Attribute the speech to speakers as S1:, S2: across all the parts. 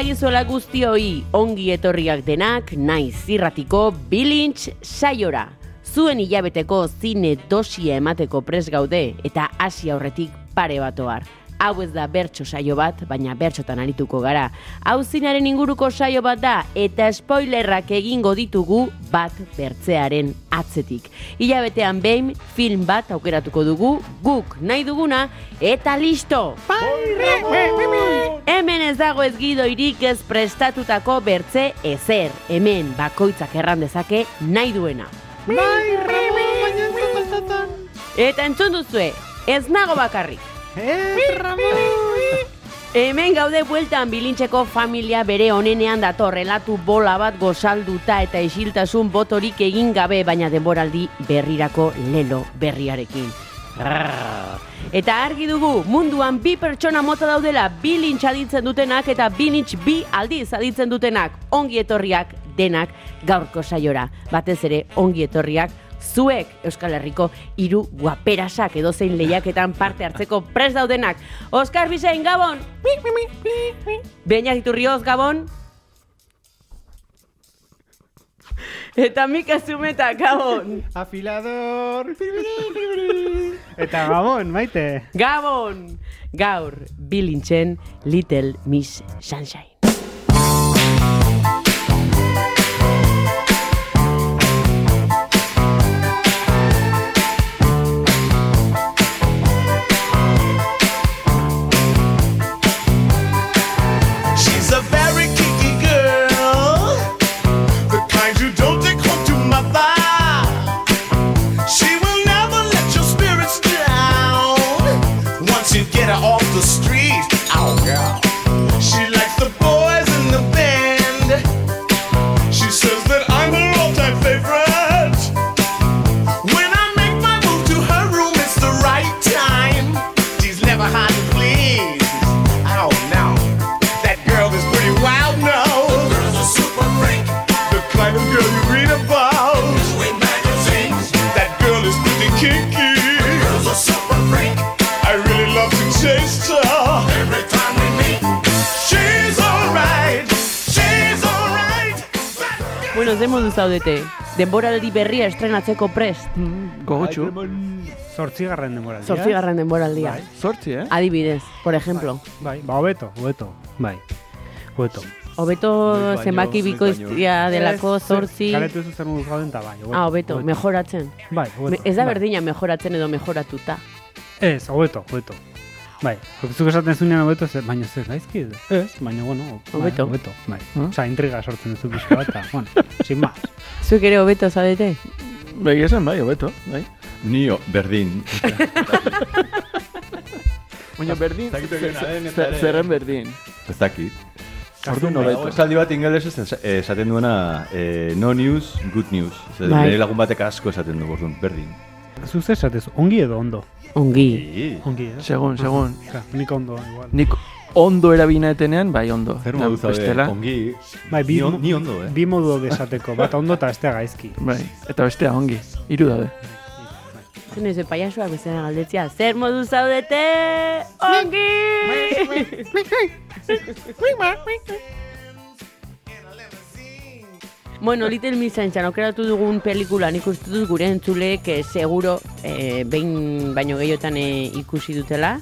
S1: dagizuela guztioi, ongi etorriak denak, naiz zirratiko bilintz saiora. Zuen hilabeteko zine dosia emateko pres gaude eta hasi aurretik pare bat ohar. Hau ez da bertso saio bat, baina bertsotan arituko gara. Hau zinaren inguruko saio bat da eta spoilerrak egingo ditugu bat bertzearen atzetik. Hilabetean behin film bat aukeratuko dugu, guk nahi duguna eta listo! Hemen ez dago ez gidoirik ez prestatutako bertze ezer. Hemen bakoitzak erran dezake nahi duena. Eta entzun duzue, ez nago bakarrik. Hemen gaude bueltan bilintxeko familia bere onenean dator relatu bola bat gozalduta eta isiltasun botorik egin gabe baina denboraldi berrirako lelo berriarekin. Eta argi dugu, munduan bi pertsona mota daudela bilintx aditzen dutenak eta bilintx bi aldiz aditzen dutenak ongi etorriak denak gaurko saiora. Batez ere ongi etorriak zuek Euskal Herriko hiru guaperasak edo zein lehiaketan parte hartzeko pres daudenak. Oskar Bizein Gabon! Beñat Iturrioz Gabon! Eta Mika Zumeta Gabon!
S2: Afilador. Eta gabon, maite.
S1: Gabon! Gaur, bilintzen Little Miss Sunshine. Ze modu zaudete. Denboraldi berria estrenatzeko prest.
S3: Gogotxu.
S2: Zortzigarren demoraldia.
S1: Zortzigarren denboraldia.
S3: Zortzi, eh?
S1: Adibidez, por ejemplo.
S2: Bai, ba, hobeto, hobeto. Bai, hobeto.
S1: Hobeto zenbaki bikoiztia delako zortzi...
S2: Karetu ez zer moduz gauden, bai, hobeto.
S1: Ah, hobeto, mejoratzen.
S2: Bai, hobeto.
S1: Me- Ez da
S2: bai.
S1: berdina mejoratzen edo mejoratuta.
S2: Ez, hobeto, hobeto. Bai, zuk esaten zunean hobeto, ze, baina ez gaizki ez. Ez, baina, bueno, bai,
S1: Hobeto.
S2: hobeto, bai.
S3: Hm?
S2: Osa, intriga sortzen duzu pixka bat, eta, bueno, sin más.
S1: Zuek ere hobeto zaudete?
S3: Bai, esan bai, hobeto, bai.
S4: Nio, berdin.
S3: Baina berdin, zer- zer- zerren berdin.
S4: Ez dakit.
S3: Orduan hobeto.
S4: esaldi bat ingelesez es- esaten duena eh, no news, good news. Zer,
S1: Bai.
S4: Lagun batek asko esaten du, orduan, berdin.
S2: Zuz esatez, ongi edo ondo?
S1: Ongi.
S2: Ongi, eh?
S3: Segun, segun.
S2: Nik ondo, igual.
S3: Nik ondo erabina etenean, bai ondo.
S4: Zer modu
S3: bestela,
S4: ongi,
S2: Bai, bi,
S4: ni, on- ni ondo, eh?
S2: bi modu daude esateko, bat ondo eta bestea gaizki.
S3: Bai, eta bestea ongi. Hiru daude.
S1: Zen ez paiasoak bezala galdetzea, zer modu zaudete? Ongi! Bueno, Little Miss Sunshine aukeratu dugun pelikula nik uste dut gure entzulek eh, seguro eh, behin baino gehiotan eh, ikusi dutela.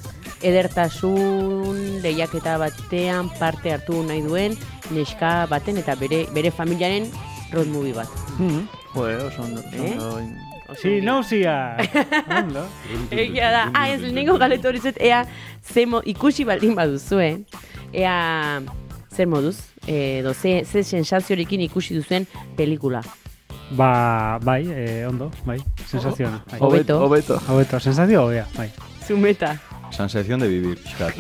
S1: Edertasun lehiaketa batean parte hartu nahi duen neska baten eta bere bere familiaren road movie bat.
S3: Mhm. Jo, oso ondo.
S1: Eh?
S2: nauzia! Ondo.
S1: Egia da, ah, ez lehenengo galetu hori zet, ea, ze mo, ikusi baldin baduzue, ea, zer moduz, edo ze, ze sensaziorekin ikusi duzuen pelikula.
S2: Ba, bai, eh, ondo, bai, sensazio. Bai.
S1: Hobeto.
S3: Hobeto.
S2: Hobeto, sensazio hobea, bai.
S1: Zumeta.
S4: Sensación de vivir, pixkat.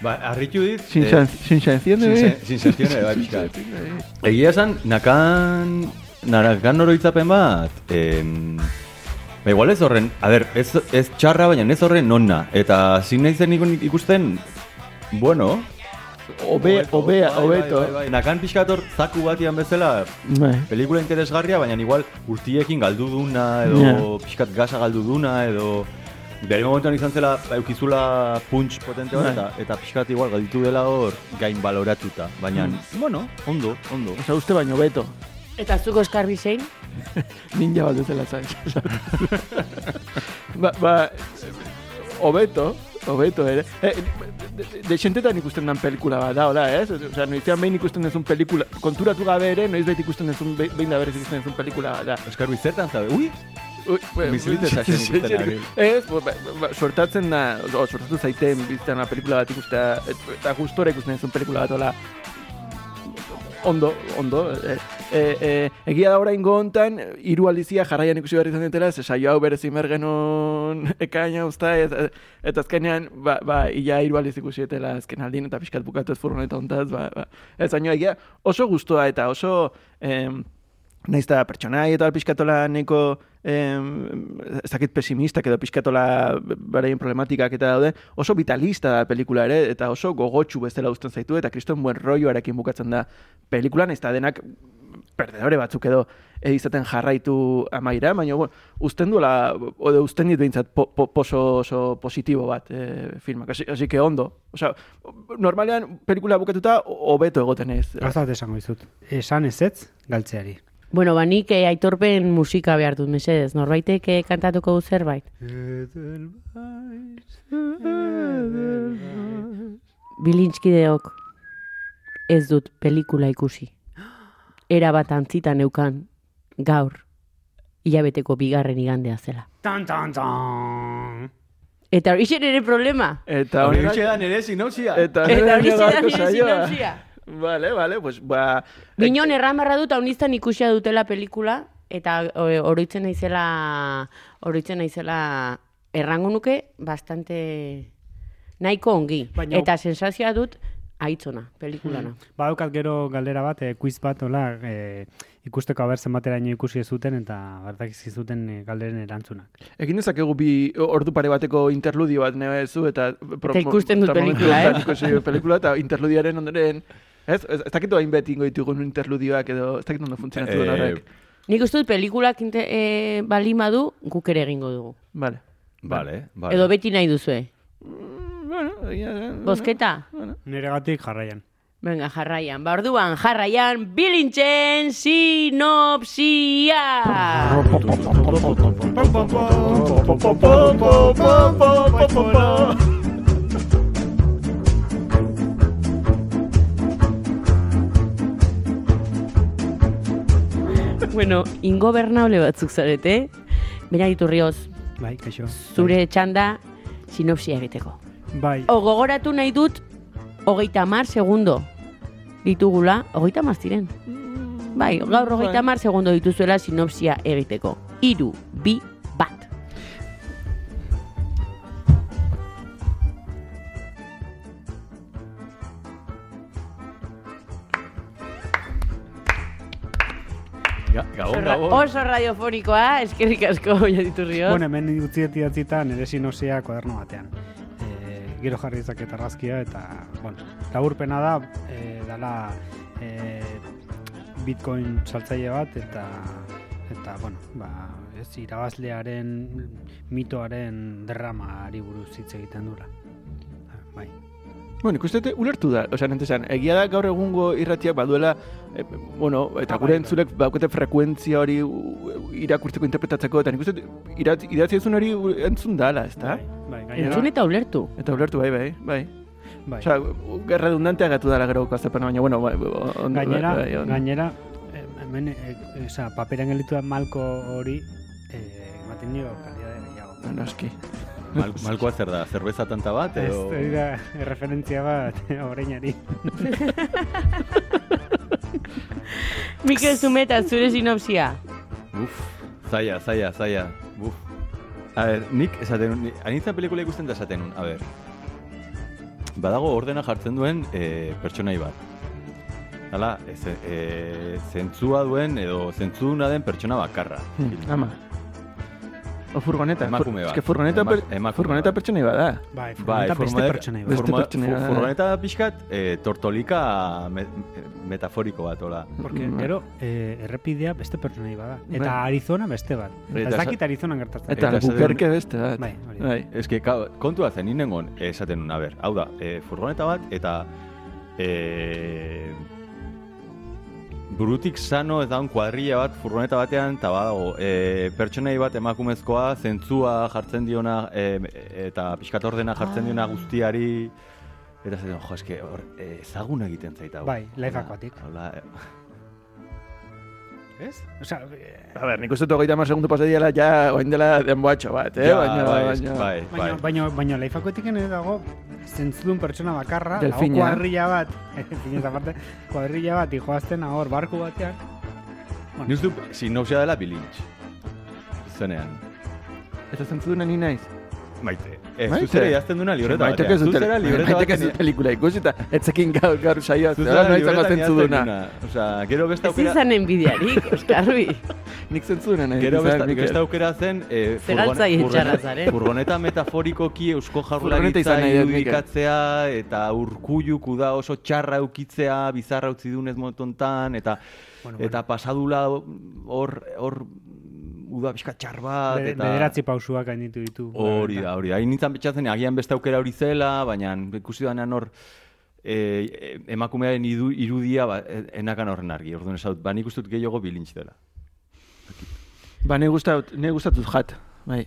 S4: ba, harritu dit...
S3: Sin,
S4: eh,
S3: sanción de
S4: sin sensación, bai, pixkat. Egia esan, nakan, nakan oroitzapen bat, em, ba, igual ez horren, a ber, ez, ez txarra, baina ez horren nonna. Eta zin nahi zen ikun- ikusten, bueno,
S3: Obe, obea,
S4: bai. Nakan pixkator zaku batian bezala,
S3: Bai.
S4: pelikula interesgarria, baina igual guztiekin galdu duna, edo
S3: Ja.
S4: pixkat gasa galdu duna, edo... Bere momentuan izan zela, eukizula punch potente hor,
S3: Bai.
S4: eta, eta pixkat igual galditu dela hor gain baloratuta. Baina, bueno, ondo, ondo.
S3: Osa, uste baino beto.
S1: Eta zuko eskarbi zein?
S3: Ninja bat dutela zain. ba, ba, hobeto, hobeto ere. Eh, de, de, de xentetan ikusten dan pelikula bat da, hola, ez? Osea, noizean behin ikusten duzun pelikula, konturatu gabe ere, noiz bait ikusten duzun, be- behin da berez ikusten duzun pelikula bat da.
S4: Oskar Bizertan, zabe, ui,
S3: Ui, bueno,
S4: Bizilite.
S3: Ez, ba, ba, ba, da, o, suertatu zaiten biztan una pelikula bat ikustea, et- eta gustora ikusten duzun pelikula bat, hola, ondo, ondo. E, e, e, egia da orain hontan hiru aldizia jarraian ikusi behar izan dutela, ze saio hau berez imer genuen ekaina usta, eta azkenean, ba, ba, ia hiru aldiz ikusi dutela azken aldin, eta pixkat bukatu ez furgoneta hontaz, ba, ba. Ez, baina egia oso gustoa eta oso... Em, Naiz pertsonai eta pixkatola neko em, ez dakit pesimistak edo pixkatola beraien problematikak eta daude, oso vitalista da pelikula ere, eta oso gogotsu bezala uzten zaitu, eta kriston buen rolloarekin bukatzen da pelikulan, ez da denak perdedore batzuk edo e, izaten jarraitu amaira, baina bueno, uzten duela, ode uzten dit behintzat po, po, poso, oso positibo bat e, filmak, así, así que ondo. Osea, normalean pelikula bukatuta hobeto egoten ez.
S2: Gauza bat esango dizut. Esan ezetz, galtzeari.
S1: Bueno, ba, nik eh, aitorpen musika behar dut, mesedez. Norbaitek eh, kantatuko du zerbait. Bilintskideok ez dut pelikula ikusi. Era bat antzita neukan gaur hilabeteko bigarren igandea zela.
S2: Tan, tan, tan.
S1: Eta hori ere problema.
S3: Eta
S4: hori da nire sinopsia.
S3: Eta
S1: hori da
S3: saioa.
S1: sinopsia.
S3: Vale, vale, pues ba...
S1: Minon erran barra dut haunistan ikusia dutela pelikula, eta oroitzen naizela, oroitzen naizela errango nuke bastante nahiko ongi.
S2: Baina-
S1: Eta sensazioa dut aitzona, pelikulana.
S2: Badaukat gero galdera bat, eh, quiz bat, hola, eh, ikusteko aber zenbateraino ikusi ez zuten eta bertak zuten eh, galderen erantzunak.
S3: Egin dezakegu bi ordu pare bateko interludio bat zu eta... pro-
S1: Eta ikusten dut pelikula, eh?
S3: Ikusi pelikula eta interludiaren ondoren... Ez, ez, ez dakit hain beti ingo ditugun interludioak edo ez dakit ondo funtzionatu duen
S4: Eh,
S3: horrek.
S1: Nik uste dut pelikulak inte, e, balima du, guk ere egingo dugu.
S3: Vale.
S4: Vale, vale.
S1: Edo beti nahi duzue.
S3: Bueno, egia da.
S1: Bozketa?
S2: Nire gatik jarraian.
S1: Venga, jarraian. Ba, orduan, jarraian, bilintzen sinopsia! bueno, ingobernable batzuk zarete. Bera iturrioz,
S2: Bai, kaixo.
S1: zure txanda sinopsia egiteko.
S2: Bai,
S1: O gogoratu nahi dut, hogeita mar segundo ditugula, hogeita mar ziren. Bai, gaur hogeita mar segundo dituzuela sinopsia egiteko. Iru, bi, bat.
S4: Ga- Gabon.
S1: Oso radiofonikoa, eskerrik asko, jaditurrio.
S2: bueno, hemen utzi idatzita nire sinosia kuaderno batean. Gero jarri dezaket argazkia eta, bueno, laburpena da, e, dala e, bitcoin saltzaile bat eta eta, bueno, ba, ez irabazlearen mitoaren derramari buruz hitz egiten dura. Bai.
S3: Bueno, ikustete ulertu da, osea, nentesan, egia da gaur egungo irratiak baduela, e, bueno, eta
S2: Ah,
S3: gure
S2: bai,
S3: entzulek baukete frekuentzia hori irakurtzeko interpretatzeko, eta nik uste idatzi hori entzun dala, ezta?
S2: Bai, bai,
S1: Entzun eta ulertu.
S3: Eta ulertu bai, bai, bai.
S2: bai.
S3: Osea, redundantea gatu dala gero azapena, baina, bueno, bai, on,
S2: gainera,
S3: bai, on.
S2: gainera, eh, hemen, e, oza, paperan gelitu da malko hori, eh, ematen dio kalidade gehiago.
S3: Noski.
S4: Mal, malkoa zer da, zerbeza tanta bat,
S2: Ez,
S4: edo...
S2: hori da, referentzia bat, horreinari.
S1: Mikel Zumeta, zure sinopsia.
S4: Uf, zaila, zaila, zaila. Uf. A ber, nik esaten anitza pelikula ikusten da esaten nun, a ber. Badago ordena jartzen duen e, pertsonai bat. Hala, ez, e, zentzua duen edo zentzuduna den pertsona bakarra.
S3: Hmm, ama. O furgoneta.
S4: Emakume bat.
S3: Ez que furgoneta,
S4: Ema-
S3: per,
S4: emakume
S3: furgoneta
S4: bat.
S3: pertsonei bada.
S2: Bai,
S4: Bai,
S2: furgoneta beste
S4: forma-
S2: pertsonai bat.
S3: Beste
S4: fu-
S3: bat.
S4: Furgoneta pixkat e, tortolika me, metaforiko bat, hola.
S2: Porque,
S3: Mm.
S2: gero, eh, errepidea beste pertsonai bada. Eta
S3: Bai.
S2: Arizona beste bat.
S4: Bai,
S2: Ez
S4: eta
S2: dakit Arizona gertatzen.
S3: Eta
S4: Eta
S3: bukerke beste bat.
S2: Bai, hori da.
S3: Bai.
S4: Ez que, ka, kontua zen, inengon, esaten nun, a ber, hau da, e, furgoneta bat, eta e, burutik sano ez daun kuadrilla bat furgoneta batean, eta badago, e, pertsonei bat emakumezkoa, zentzua jartzen diona, e, eta pixkat ordena jartzen diona guztiari, eta zaten, jo, eske, hor, e, ezagun egiten zaita.
S2: Bai, Life Aquatic.
S4: hola, e,
S2: Ez? Osa, eh,
S3: A ber, nik uste dut hogeita mar segundu pasa diela, ja, oain dela denboatxo bat, eh?
S4: ja,
S3: baina,
S4: bai,
S3: baina...
S4: bai, bai.
S2: baina, baina, baina Zentzudun pertsona bakarra,
S3: Delfina.
S2: kuadrilla bat, delfinez aparte, kuadrilla bat, dijoazten hor barku batean.
S4: Ni uste dut sinopsia dela bilintx. Zenean.
S3: Eta zentzuduna ni naiz.
S4: Maite. Ez,
S3: Maite?
S4: zu zera idazten duna libreta batean.
S3: ez dut
S4: Zu zera libreta
S3: Maitek ez dut
S4: batean.
S3: pelikula ikusi eta etzekin gaur, gaur saioa.
S4: Zu
S3: Zera
S4: zera
S3: noiz
S4: libretan
S3: zentzuduna.
S4: idazten duna. Osea, gero beste
S1: Ez
S4: aukera...
S1: izan enbidiarik, Oskarbi.
S3: Nik zentzuduna nahi.
S4: Gero beste aukera zen... Eh, furgone-
S1: txarra
S4: furgoneta-
S1: zaren.
S4: Furgoneta metaforikoki eusko
S3: Mikel.
S4: irudikatzea eta urkulluk uda oso txarra eukitzea, bizarra utzi dunez momentontan, eta
S2: Bueno,
S4: eta pasadula hor hor uda pixka txar bat,
S2: Be-
S4: eta...
S2: Bederatzi pausuak gainditu ditu.
S4: Hori da, hori da. Hain nintzen betxatzen, agian beste aukera hori zela, baina ikusi danean hor e, emakumearen idu, irudia ba, e- enakan horren argi. Orduan esaut, ba nik uste dut gehiago bilintz dela.
S3: Ba, ne gustatut, ne gustatut jat. Bai.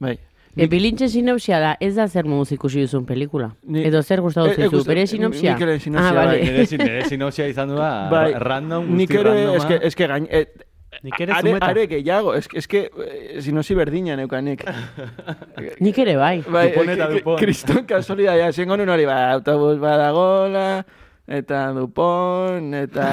S3: Bai.
S1: E, bilintxe sinopsia da, ez da zer moduz ikusi duzun pelikula.
S3: Ni-
S1: Edo zer gustatu
S3: E- e
S1: zaizu,
S3: gust-
S1: bere sinopsia?
S3: Mikelen sinopsia,
S1: ah,
S3: bai.
S1: vale.
S4: Nere sinopsia izan du da,
S3: Bai.
S4: ra- random,
S3: Nik
S4: guzti
S3: ere,
S4: randoma.
S3: eske, eske gain... Et,
S2: Nik ere
S3: are,
S2: zumeta.
S3: are gehiago, eske, eske eh, sinopsi berdina neukanik.
S1: Nik ere bai.
S3: Bai,
S4: Dupont eta
S3: eh,
S4: Dupont.
S3: Kriston kasualitatea, zengo nun hori, ba, autobus badagola, eta Dupont, eta...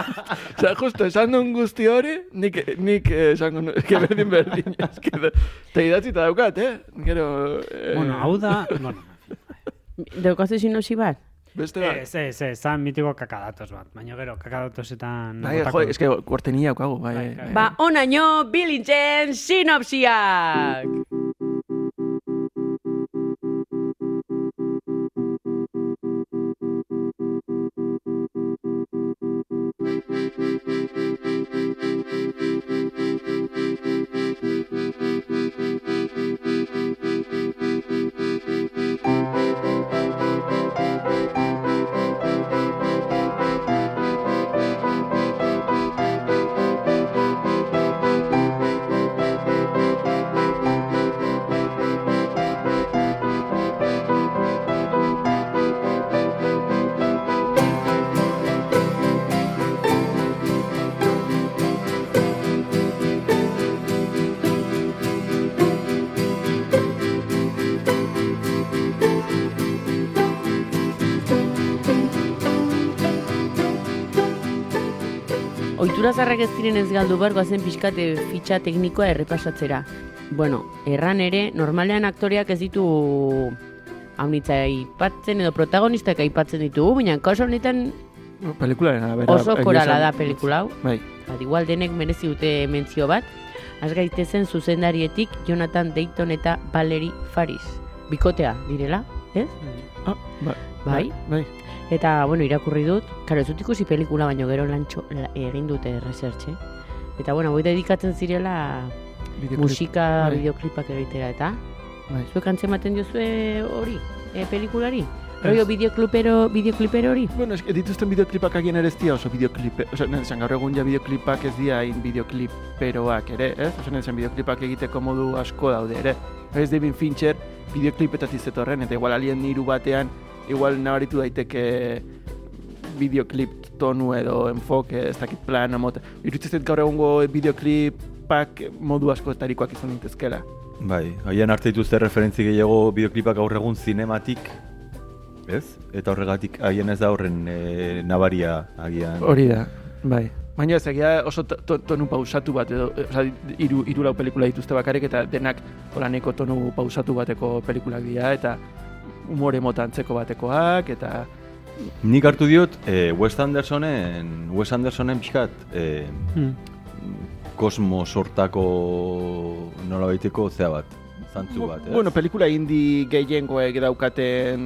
S3: Osa, justo, esan duen guzti hori, nik, nik eh, esango nun, eske berdin berdin, eske, da- eta idatzita daukat, eh? Gero... Eh,
S2: Bueno, hau da... Bueno,
S1: Daukazu sinopsi bat?
S3: Beste bat.
S2: Ez, ez, ez, zan mitiko kakadatos bat. Baina gero, kakadatosetan...
S3: Bai, jo,
S2: dut.
S3: eske kuartenia daukagu, bai.
S2: Bai,
S3: bai.
S2: bai.
S1: Ba, onaino bilintxen sinopsiak! Oitura zarrak ez diren ez galdu behar goazen pixkate fitxa teknikoa errepasatzera. Bueno, erran ere, normalean aktoreak ez ditu haunitza aipatzen edo protagonistak aipatzen ditugu, baina kaso honetan
S3: Pelikularen arabera.
S1: oso korala da pelikula hau.
S3: Bai.
S1: Bat, igual denek merezi dute mentzio bat. Az gaitezen zuzendarietik Jonathan Dayton eta Valerie Faris. Bikotea, direla, ez?
S3: Ah, bai.
S1: Bai.
S3: Bai.
S1: Eta, bueno, irakurri dut, karo, ez dut ikusi pelikula, baino gero lantxo, la, egin dute researche. Eta, bueno, boi dedikatzen zirela
S3: Bideoklip.
S1: musika
S3: bai.
S1: bideoklipak egitera, eta
S3: Bai.
S1: zuek antzematen diozue hori, e, pelikulari? Rollo bideoklipero, bideoklipero hori?
S3: Bueno, eske dituzten bideoklipak agien ere ez dira oso bideoklipe, oso, nahi esan gaur egun ja bideoklipak ez dira hain bideokliperoak ere, ez? Oso, nahi esan bideoklipak egiteko modu asko daude ere. Ez David Fincher bideoklipetatik zetorren, eta igual alien hiru batean, igual nabaritu daiteke videoklip tonu edo enfoke, ez dakit plan, amot. Iruditzen zait gaur egungo videoklipak modu askotarikoak izan daitezkela.
S4: Bai, haian arte dituzte referentzi gehiago bideoklipak gaur egun zinematik, ez? Eta horregatik haien ez da horren e, nabaria agian.
S3: Hori da, bai. Baina ez egia oso to- to- tonu pausatu bat edo, eh, oza, iru, iru lau pelikula dituzte bakarrik eta denak holaneko tonu pausatu bateko pelikulak dira eta umore mota antzeko batekoak eta
S4: Nik hartu diot e, Wes Andersonen, Wes Andersonen pixkat e,
S2: Hmm.
S4: kosmo sortako nola baiteko zea bat, zantzu bat, ez?
S3: Bueno, pelikula indie gehiengoek daukaten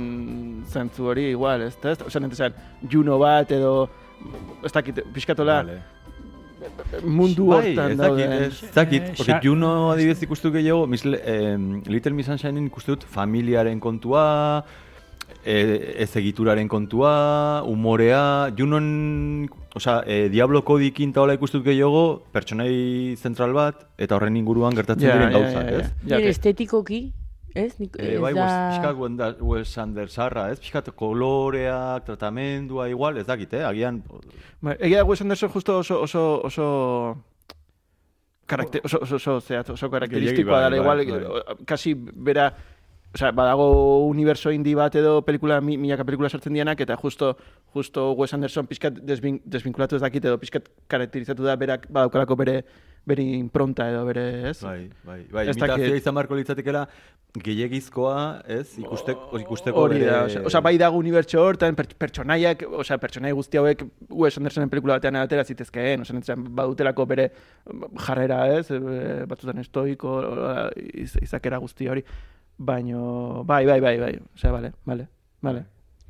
S3: zantzu hori igual, ez da? Osa, esan, Juno bat edo, ez dakit, pixkatola,
S4: Vale.
S3: mundu
S4: Bai,
S3: hortan
S4: ez dakit,
S3: dauden.
S4: ez dakit,
S2: Eh,
S4: porque Juno adibidez ikustu gehiago, mis, eh, Little Miss Sunshine ikustu dut familiaren kontua, eh, ez egituraren kontua, umorea, Junon, osea, eh, Diablo kodikin eta hola ikustu dut gehiago, pertsonai zentral bat, eta horren inguruan gertatzen
S3: Ja,
S4: diren gauzak,
S3: ja, ja.
S4: ez?
S3: Ja, que-
S1: estetikoki, ez? Nik, ez
S4: bai,
S1: da...
S4: Pixkat Wes Andersarra, ez? Pixkat koloreak, tratamendua, igual, ez dakit, eh? Agian,
S3: Ba, egia da Wes Anderson justo oso, oso, oso, karakter, oso, oso, oso, zehatz, oso karakteristikoa
S4: bai,
S3: dara, igual,
S4: bai,
S3: kasi bera, Osea, badago universo indie bat edo pelikula, mi, milaka pelikula sartzen dianak, eta justo, justo Wes Anderson pixkat desbin, desvinkulatu ez dakit, edo pixkat karakterizatu da berak badaukalako bere, bere impronta edo bere, ez?
S4: bai, bai, bai,
S3: Ez
S4: imitazioa
S3: dakit.
S4: izan marko litzatekela, gehiagizkoa, ez? Ikusteko, ikusteko
S3: Hori da,
S4: bere-
S3: osea, osea, bai dago unibertso hortan, per, pertsonaiak, osea, pertsonai guzti hauek Wes Andersonen pelikula batean atera zitezkeen, osea, nintzen, badutelako bere jarrera, ez, e, batzutan estoiko, izakera guzti hori, baino, bai, bai, bai, bai, osea, bale, bale, bale.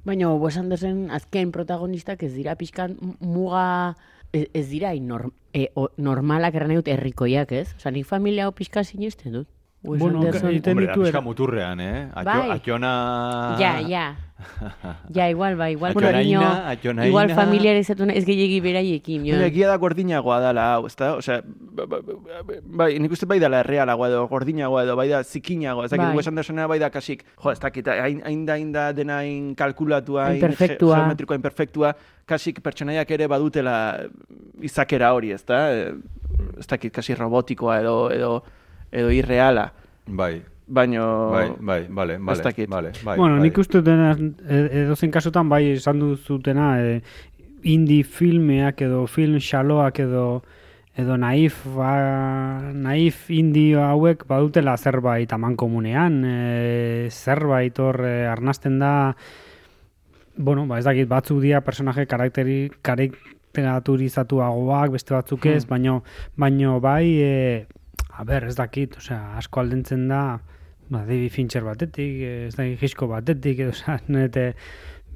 S1: Baina Wes Anderson azken protagonistak ez dira pixkan muga ez, ez dira norm, e, o, normalak erran dut herrikoiak, ez? Osa, nik familia hau pixka sinesten dut. Wes
S2: Bueno,
S1: Anderson...
S2: egiten
S4: Hombre,
S2: ditu
S4: pixka
S2: era-
S4: muturrean, eh? Atio,
S1: Bai.
S4: Ationa...
S1: Ja, ja. Ja, igual, bai, igual cariño,
S4: atxonaina.
S1: igual familiarizatu ez gehiagi beraiekin, jo.
S3: Baina egia da gordinagoa dela, hau, ezta? Osea, ba- ba- ba- bai, nik uste bai dela errealagoa edo gordinagoa edo bai da zikinagoa, ez dakit
S1: Bai.
S3: Wes Andersona bai da kasik, jo, ez dakit, hain, hain da, hain da dena hain kalkulatua,
S1: Hain
S3: ge- geometrikoa, hain perfektua, kasik pertsonaiak ere badutela izakera hori, ezta? Eh, Ez dakit, kasi robotikoa edo, edo, edo irreala,
S4: Bai,
S3: baino...
S4: bai, bai, vale, vale,
S3: dakit.
S4: vale, bai,
S2: bueno,
S4: bai.
S2: nik uste dena, edozen kasutan bai esan duzutena, e, indie filmeak edo film xaloak edo edo naif, ba, naif indie hauek badutela zerbait aman komunean, e, zerbait hor e, arnasten da, bueno, ba ez dakit, batzuk dira personaje karakteri, karakterizatuagoak, beste batzuk ez, baino, baino bai, e, a ber, ez dakit, osea, asko aldentzen da, ba, David Fincher batetik, ez dakit, Hitchcock batetik, edo, osea, nete,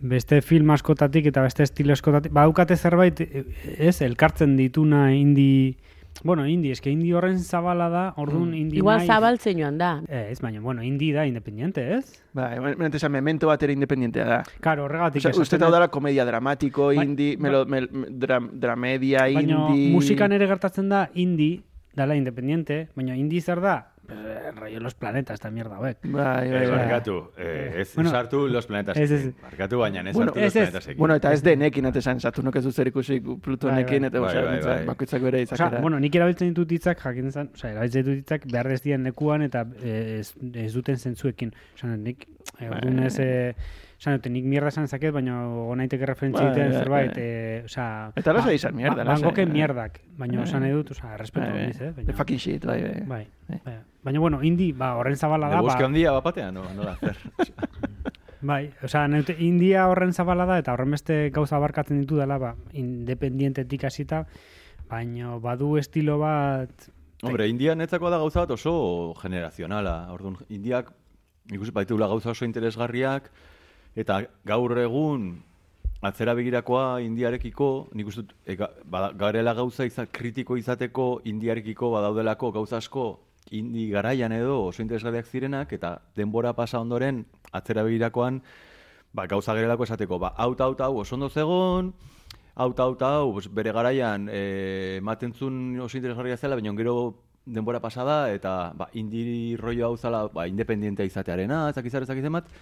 S2: beste film askotatik eta beste estilo askotatik, baukate zerbait, eh, ez, elkartzen dituna indi, bueno, indi, eske indi horren zabala da, orduan indi
S1: Igual
S2: nahi-
S1: zabaltzen joan da.
S2: Eh, ez, baina, bueno, indi da independiente, ez?
S3: Bai, baina esan, memento bat ere independentea da.
S2: Karo, horregatik
S3: Osea, uste dela komedia dramatiko,
S2: Bai,
S3: indie,
S2: ba-
S3: melo, mel, dram, dramedia,
S2: Baina
S3: indie...
S2: musikan ere gertatzen da indie, dala independiente, baina indie zer da? Eh, Rollo los planetas, esta mierda hauek.
S3: Bai, bai,
S4: Eh,
S3: bai.
S4: barkatu, eh, ez
S2: Bueno,
S4: sartu los planetas.
S2: ez, ez.
S4: Barkatu, baina ez
S3: Bueno,
S4: sartu los planetas.
S3: Bueno, eta ez denekin, eta esan, Saturnok ez du zer ikusi Plutonekin,
S2: Bai,
S3: eta
S4: bai.
S3: osea,
S4: Bai, bai,
S3: nintzen,
S4: bai.
S3: bakoitzak bere
S2: Osea,
S3: izakera.
S2: bueno, nik erabiltzen ditut hitzak jakin zen, osea, erabiltzen ditut hitzak behar ez dien lekuan eta eh, ez, ez duten zentzuekin. Osea, nik, eh, orduan ez, eh, esan dute, nik mierda esan zaket, baina gonaiteke referentzia
S3: Bai,
S2: egiten
S3: bai,
S2: zerbait,
S3: bai.
S2: eh, osea...
S3: Eta lasai
S2: ba-
S3: izan mierda,
S2: ba-
S3: lasai,
S2: Van Goghen
S3: bai.
S2: mierdak, baina
S3: Bai.
S2: esan nahi dut, osea, respeto
S3: Bai,
S2: handiz, eh?
S3: The
S2: Baina,
S3: fucking shit, bai, bai.
S2: bai,
S3: Bai.
S2: bai. Baina, bueno, indi, ba, horren zabala da,
S4: bosque
S2: ba,
S4: handia bapatean, no, no da, zer.
S2: Bai, osea, neute, India horren zabala da eta horren beste gauza abarkatzen ditu dela, ba, independientetik hasita, baina badu estilo bat...
S4: Hombre, India netzako da gauza bat oso generazionala. Orduan, Indiak ikusi baitula gauza oso interesgarriak, eta gaur egun atzera begirakoa indiarekiko, nik uste e, garela gauza iza, kritiko izateko indiarekiko badaudelako gauza asko indi garaian edo oso interesgarriak zirenak, eta denbora pasa ondoren atzera begirakoan ba, gauza gerelako esateko, ba, hau, hau, hau, oso ondo zegon, hau, hau, hau, bere garaian eh, ematen zuen oso interesgarria zela, baina gero denbora pasada, eta ba, indi rollo hau zala, ba, independientea izatearena, ezakizar ezakizen bat,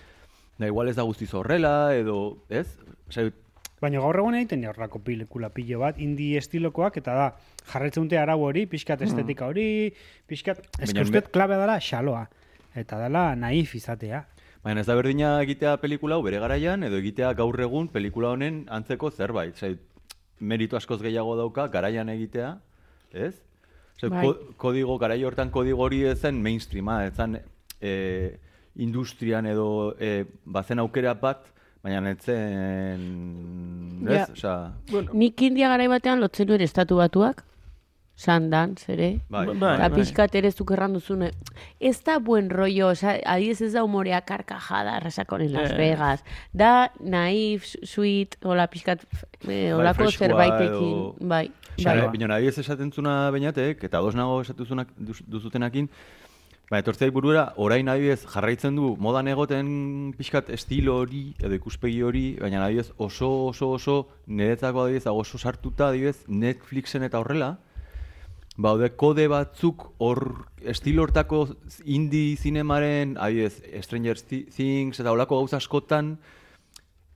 S4: da igual ez da guztiz horrela, edo, ez? Osea,
S2: Baina gaur egun egiten dira horrelako pelikula pilo bat, indie estilokoak, eta da, jarretzen dute arau hori, pixkat estetika hori, pixkat, ez
S4: Baina
S2: ustet klabe dela xaloa, eta dela naif izatea.
S4: Baina ez da berdina egitea pelikula hau bere garaian, edo egitea gaur egun pelikula honen antzeko zerbait. Osea, meritu askoz gehiago dauka garaian egitea, ez? Osea,
S1: Bai.
S4: ko, kodigo, garai hortan kodigo hori ez zen mainstreama, ez zen e, industrian edo e, bazen aukera bat, baina ez zen, ez?
S1: Ja.
S4: Osea,
S1: Nik india garai batean lotzen nuen estatu batuak, Sundance, ere.
S4: bai,
S3: Bai.
S1: Eta pixkat ere zuk erran duzune. Ez da buen rollo, oza, adiez ez da humorea karkajada, arrasakon en Las
S3: Eh.
S1: Vegas. Da naif, sweet, hola pixkat, eh,
S4: Bai,
S1: holako
S4: freskoa
S1: zerbaitekin.
S4: edo-
S1: Bai,
S4: Bai.
S1: bai.
S4: Bino, nahi ez esaten zuna bainatek, eta dos nago duz- duzutenakin, Ba, etortzea burura, orain adibidez jarraitzen du modan egoten pixkat estilo hori, edo ikuspegi hori, baina adibidez oso oso oso niretzako adibidez oso sartuta adibidez Netflixen eta horrela, baude kode batzuk hor estilo hortako indie zinemaren, adibidez Stranger Thi- Things eta holako gauza askotan,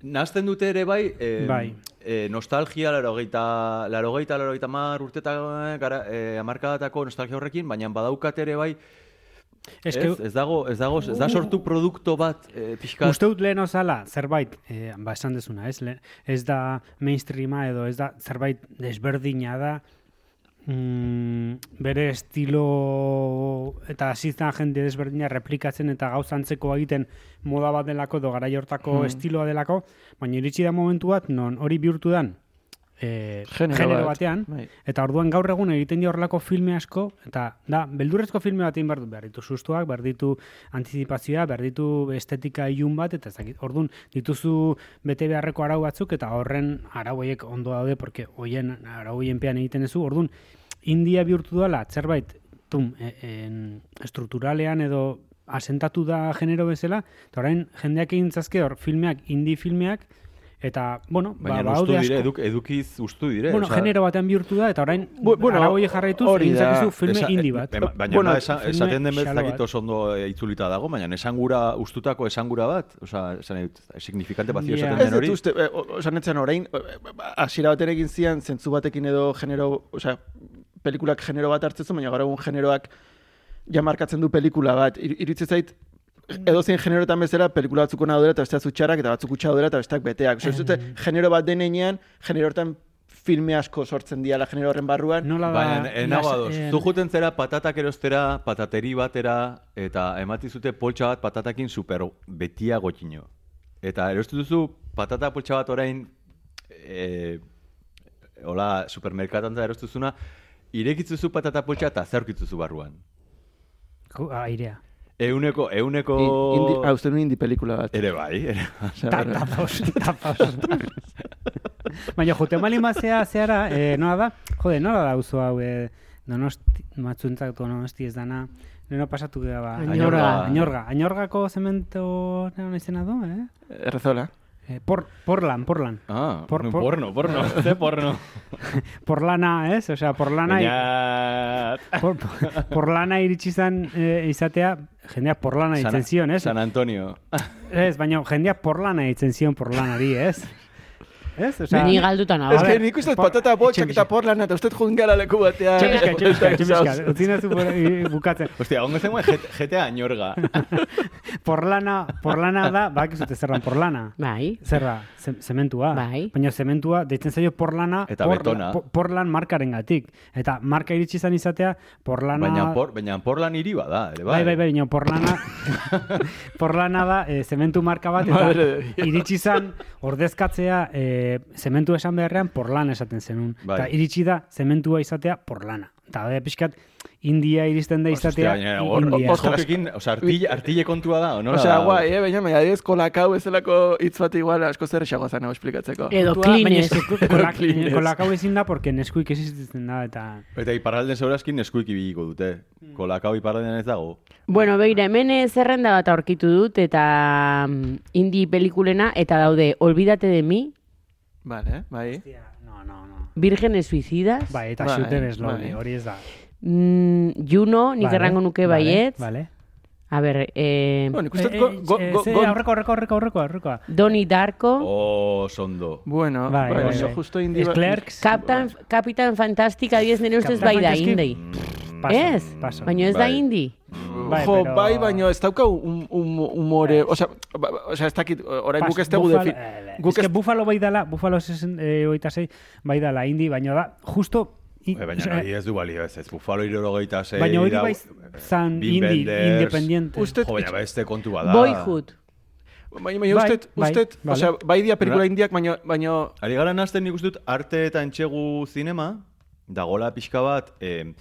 S4: Nazten dute ere bai, eh,
S2: Bai.
S4: eh, nostalgia, larogeita, larogeita, larogeita mar urteta, gara, eh, amarkadatako nostalgia horrekin, baina badaukat ere bai,
S2: Ez,
S4: ez, ez dago, ez dago, ez da sortu produkto bat, eh, pixkat,
S2: Uste dut lehen osala, zerbait, eh, ba esan dezuna, ez, Le, ez da mainstreama edo ez da zerbait desberdina da, mm, bere estilo eta asizten jende desberdina replikatzen eta gauza antzeko egiten moda bat delako edo garai hortako estiloa delako, baina iritsi da momentu bat non hori bihurtu dan eh,
S3: Genero
S2: genero
S3: bat,
S2: batean,
S3: bai.
S2: eta orduan gaur egun egiten dio horrelako filme asko, eta da, beldurrezko filme bat egin behar behar ditu sustuak, behar ditu antizipazioa, behar ditu estetika ilun bat, eta ez dakit, orduan dituzu bete beharreko arau batzuk, eta horren arau horiek ondo daude, porque hoien arau pean egiten ezu, orduan India bihurtu dela, zerbait, tum, e, en, estrukturalean edo asentatu da genero bezala, eta orain jendeak egin hor filmeak, indie filmeak, eta, bueno,
S4: baina
S2: ba,
S4: ustu
S2: baude
S4: dire, eduk, edukiz ustu dire.
S2: Bueno,
S4: osea,
S2: genero batean bihurtu da, eta orain,
S3: Bu- bueno,
S2: arau horiek jarraituz,
S3: hori
S2: egin
S3: da.
S2: zakezu filme
S4: esa-
S2: indie bat.
S4: eh, ba- baina
S3: Bueno,
S4: ba, esa- esaten den bezakit
S2: bat.
S4: oso ondo eh, itzulita dago, baina esangura, ustutako esangura bat, osea, esan nahi dut, signifikante bazio
S2: Ja.
S4: esaten
S3: Ez
S4: den hori.
S3: uste, eh, o- osan etzen orain, hasiera baten egin zian, zentzu batekin edo genero, osea, pelikulak genero bat hartzen zuen, baina gaur egun generoak ja markatzen du pelikula bat. Ir, iritze zait, edo zein generoetan bezala, pelikula batzuk ona daudela eta besteak zutxarak, eta batzuk utxa daudela eta besteak beteak. Osea, ez dute, genero bat denean, genero hortan filme asko sortzen diala genero horren barruan.
S2: Nola da...
S4: Baina, enago
S2: las-
S4: ados,
S2: eh,
S4: zu juten zera patatak erostera, patateri batera, eta ematizute poltsa bat patatakin super betia gotxino. Eta erostu duzu patata poltsa bat orain, e, hola, supermerkatan da erostuzuna, irekitzuzu patata poltsa eta zeurkitzuzu barruan.
S2: Ju- airea.
S4: Euneko, euneko...
S3: Indi, hau, uste nuen indie pelikula bat.
S4: Ere bai, ere
S2: Ta- Tapaos, tapaos. Baina, jote malin bazea zeara, eh, nola da? Jode, nola da uzo hau, eh, donosti, matzuentzak donosti ez dana, Neno pasatu gara ba.
S1: Añorga.
S2: Añorga. Añorgako zemento nena izena du, eh?
S3: Errezola.
S2: Eh, por, porlan, porlan.
S4: Ah,
S2: Por- por-
S4: porno, porno, ze porno.
S2: Porlana, ez? Osea, porlana...
S4: Baina...
S2: Por, porlana iritsi zan eh, izatea, jendeak porlana ditzen zion, ez?
S4: San Antonio.
S2: Ez, baina jendeak porlana ditzen zion porlanari, ez? Ez? Osea,
S1: Ni galduta nago.
S3: Ez
S2: A
S3: que
S2: ver,
S3: nik uste dut
S2: por-
S3: patata boltsak
S2: etxe
S3: eta
S2: pixka.
S3: porlan eta uste joan gara leku batean.
S2: Txepizka, txepizka. Utzi nazu por- i- bukatzen.
S4: Ostia, ongo zenuen GTA añorga.
S2: Porlana, porlana da, bak zute zerran porlana.
S1: Bai.
S2: Zerra, ze- zementua.
S1: Bai.
S2: Baina zementua, deitzen zaio porlana,
S4: Eta betona.
S2: po- porlan markaren gatik. Eta marka iritsi izan izatea, porlana...
S4: Baina, por, baina porlan hiri bada, ere
S2: Bai,
S4: bai.
S2: bai, bai, baina porlana, porlana da, e, zementu marka bat, eta iritsi zan, ordezkatzea, e, zementu esan beharrean, porlan esaten zenun.
S4: Bai.
S2: Eta iritsi da, zementua izatea, porlana. Eta da, pixkat, India iristen da
S4: Ostia,
S2: izatea,
S4: oza, artille, artille kontua da, o nola?
S3: Osea,
S4: da?
S3: guai, eh, baina, baina, adibidez, kolakau bezalako hitz bat igual asko zer esago zan hau esplikatzeko.
S1: Edo klines.
S2: kolak-
S3: Kleenex.
S2: kolakau ezin da, porque neskuik existitzen da, eta...
S4: Eta iparralden zeurazkin eskuik ibiliko dute. Kolakau iparralden ez dago.
S1: Bueno, begira, hemen eh, zerrenda bat aurkitu dut, eta mm, indie pelikulena, eta daude, Olvídate de mi,
S3: Vale, bai.
S2: No, no, no.
S1: Vírgenes suicidas,
S2: Bai, eta
S3: Bai,
S2: shooter slowly,
S3: bai.
S2: hori ez da.
S1: mm, Juno, nik
S2: Vale,
S1: errango nuke
S2: vale,
S1: baietz,
S2: Vale.
S1: A ber, eh,
S3: Bueno, nik uste
S2: Eh,
S3: go,
S2: eh,
S3: go,
S2: eh,
S3: go,
S2: ze,
S3: go,
S2: aurreko, aurreko, aurreko, aurreko, aurrekoa.
S1: Donnie Darko,
S4: Oh, sondo.
S3: Bueno,
S2: Bai,
S3: bai,
S2: bai,
S3: oso
S2: bai.
S3: justo indi... ba-
S2: Clerks.
S1: Captain, Kapitan Fantastic adibidez nire ustez
S2: Captain
S1: bai da
S2: Fantastic?
S1: indie.
S2: Paso,
S1: Ez,
S2: paso.
S1: baina ez da
S4: Bai.
S1: indie.
S2: Bai,
S3: jo,
S2: pero-
S3: bai, baina ez dauka un, un, humore, osea, ba, ba, osea, ez dakit, orain guk ez dugu
S2: Buffalo-
S3: defi...
S2: eh,
S3: Guk ez...
S2: que Buffalo bai dala, Buffalo 66 bai dala indi, baina da, justo... i-
S4: Eh, baina hori ez du balio ez, ez Buffalo irogeita sei.
S2: Baina hori bai zan indi, independiente.
S3: Uste-
S4: Jo, baina beste kontu bada.
S1: Boyhood.
S3: Baina, baina
S2: Bai,
S3: ustet,
S2: bai,
S3: ustet,
S2: vale.
S3: osea, bai dia pelikula indiak, baina, baina,
S4: Ari gara nazten nik dut arte eta entxegu zinema, dagola pixka bat, eh,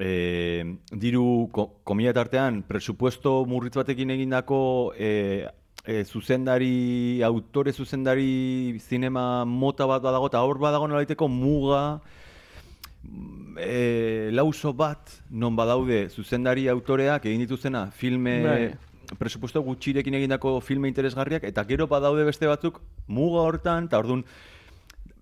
S4: eh, diru ko, komila tartean, presupuesto murritz batekin egindako eh, eh, zuzendari, autore zuzendari zinema mota bat badago, eta hor badago nolaiteko muga, e, lauso bat non badaude zuzendari autoreak egin dituzena filme
S3: Bai.
S4: presupuesto gutxirekin egindako filme interesgarriak eta gero badaude beste batzuk muga hortan eta ordun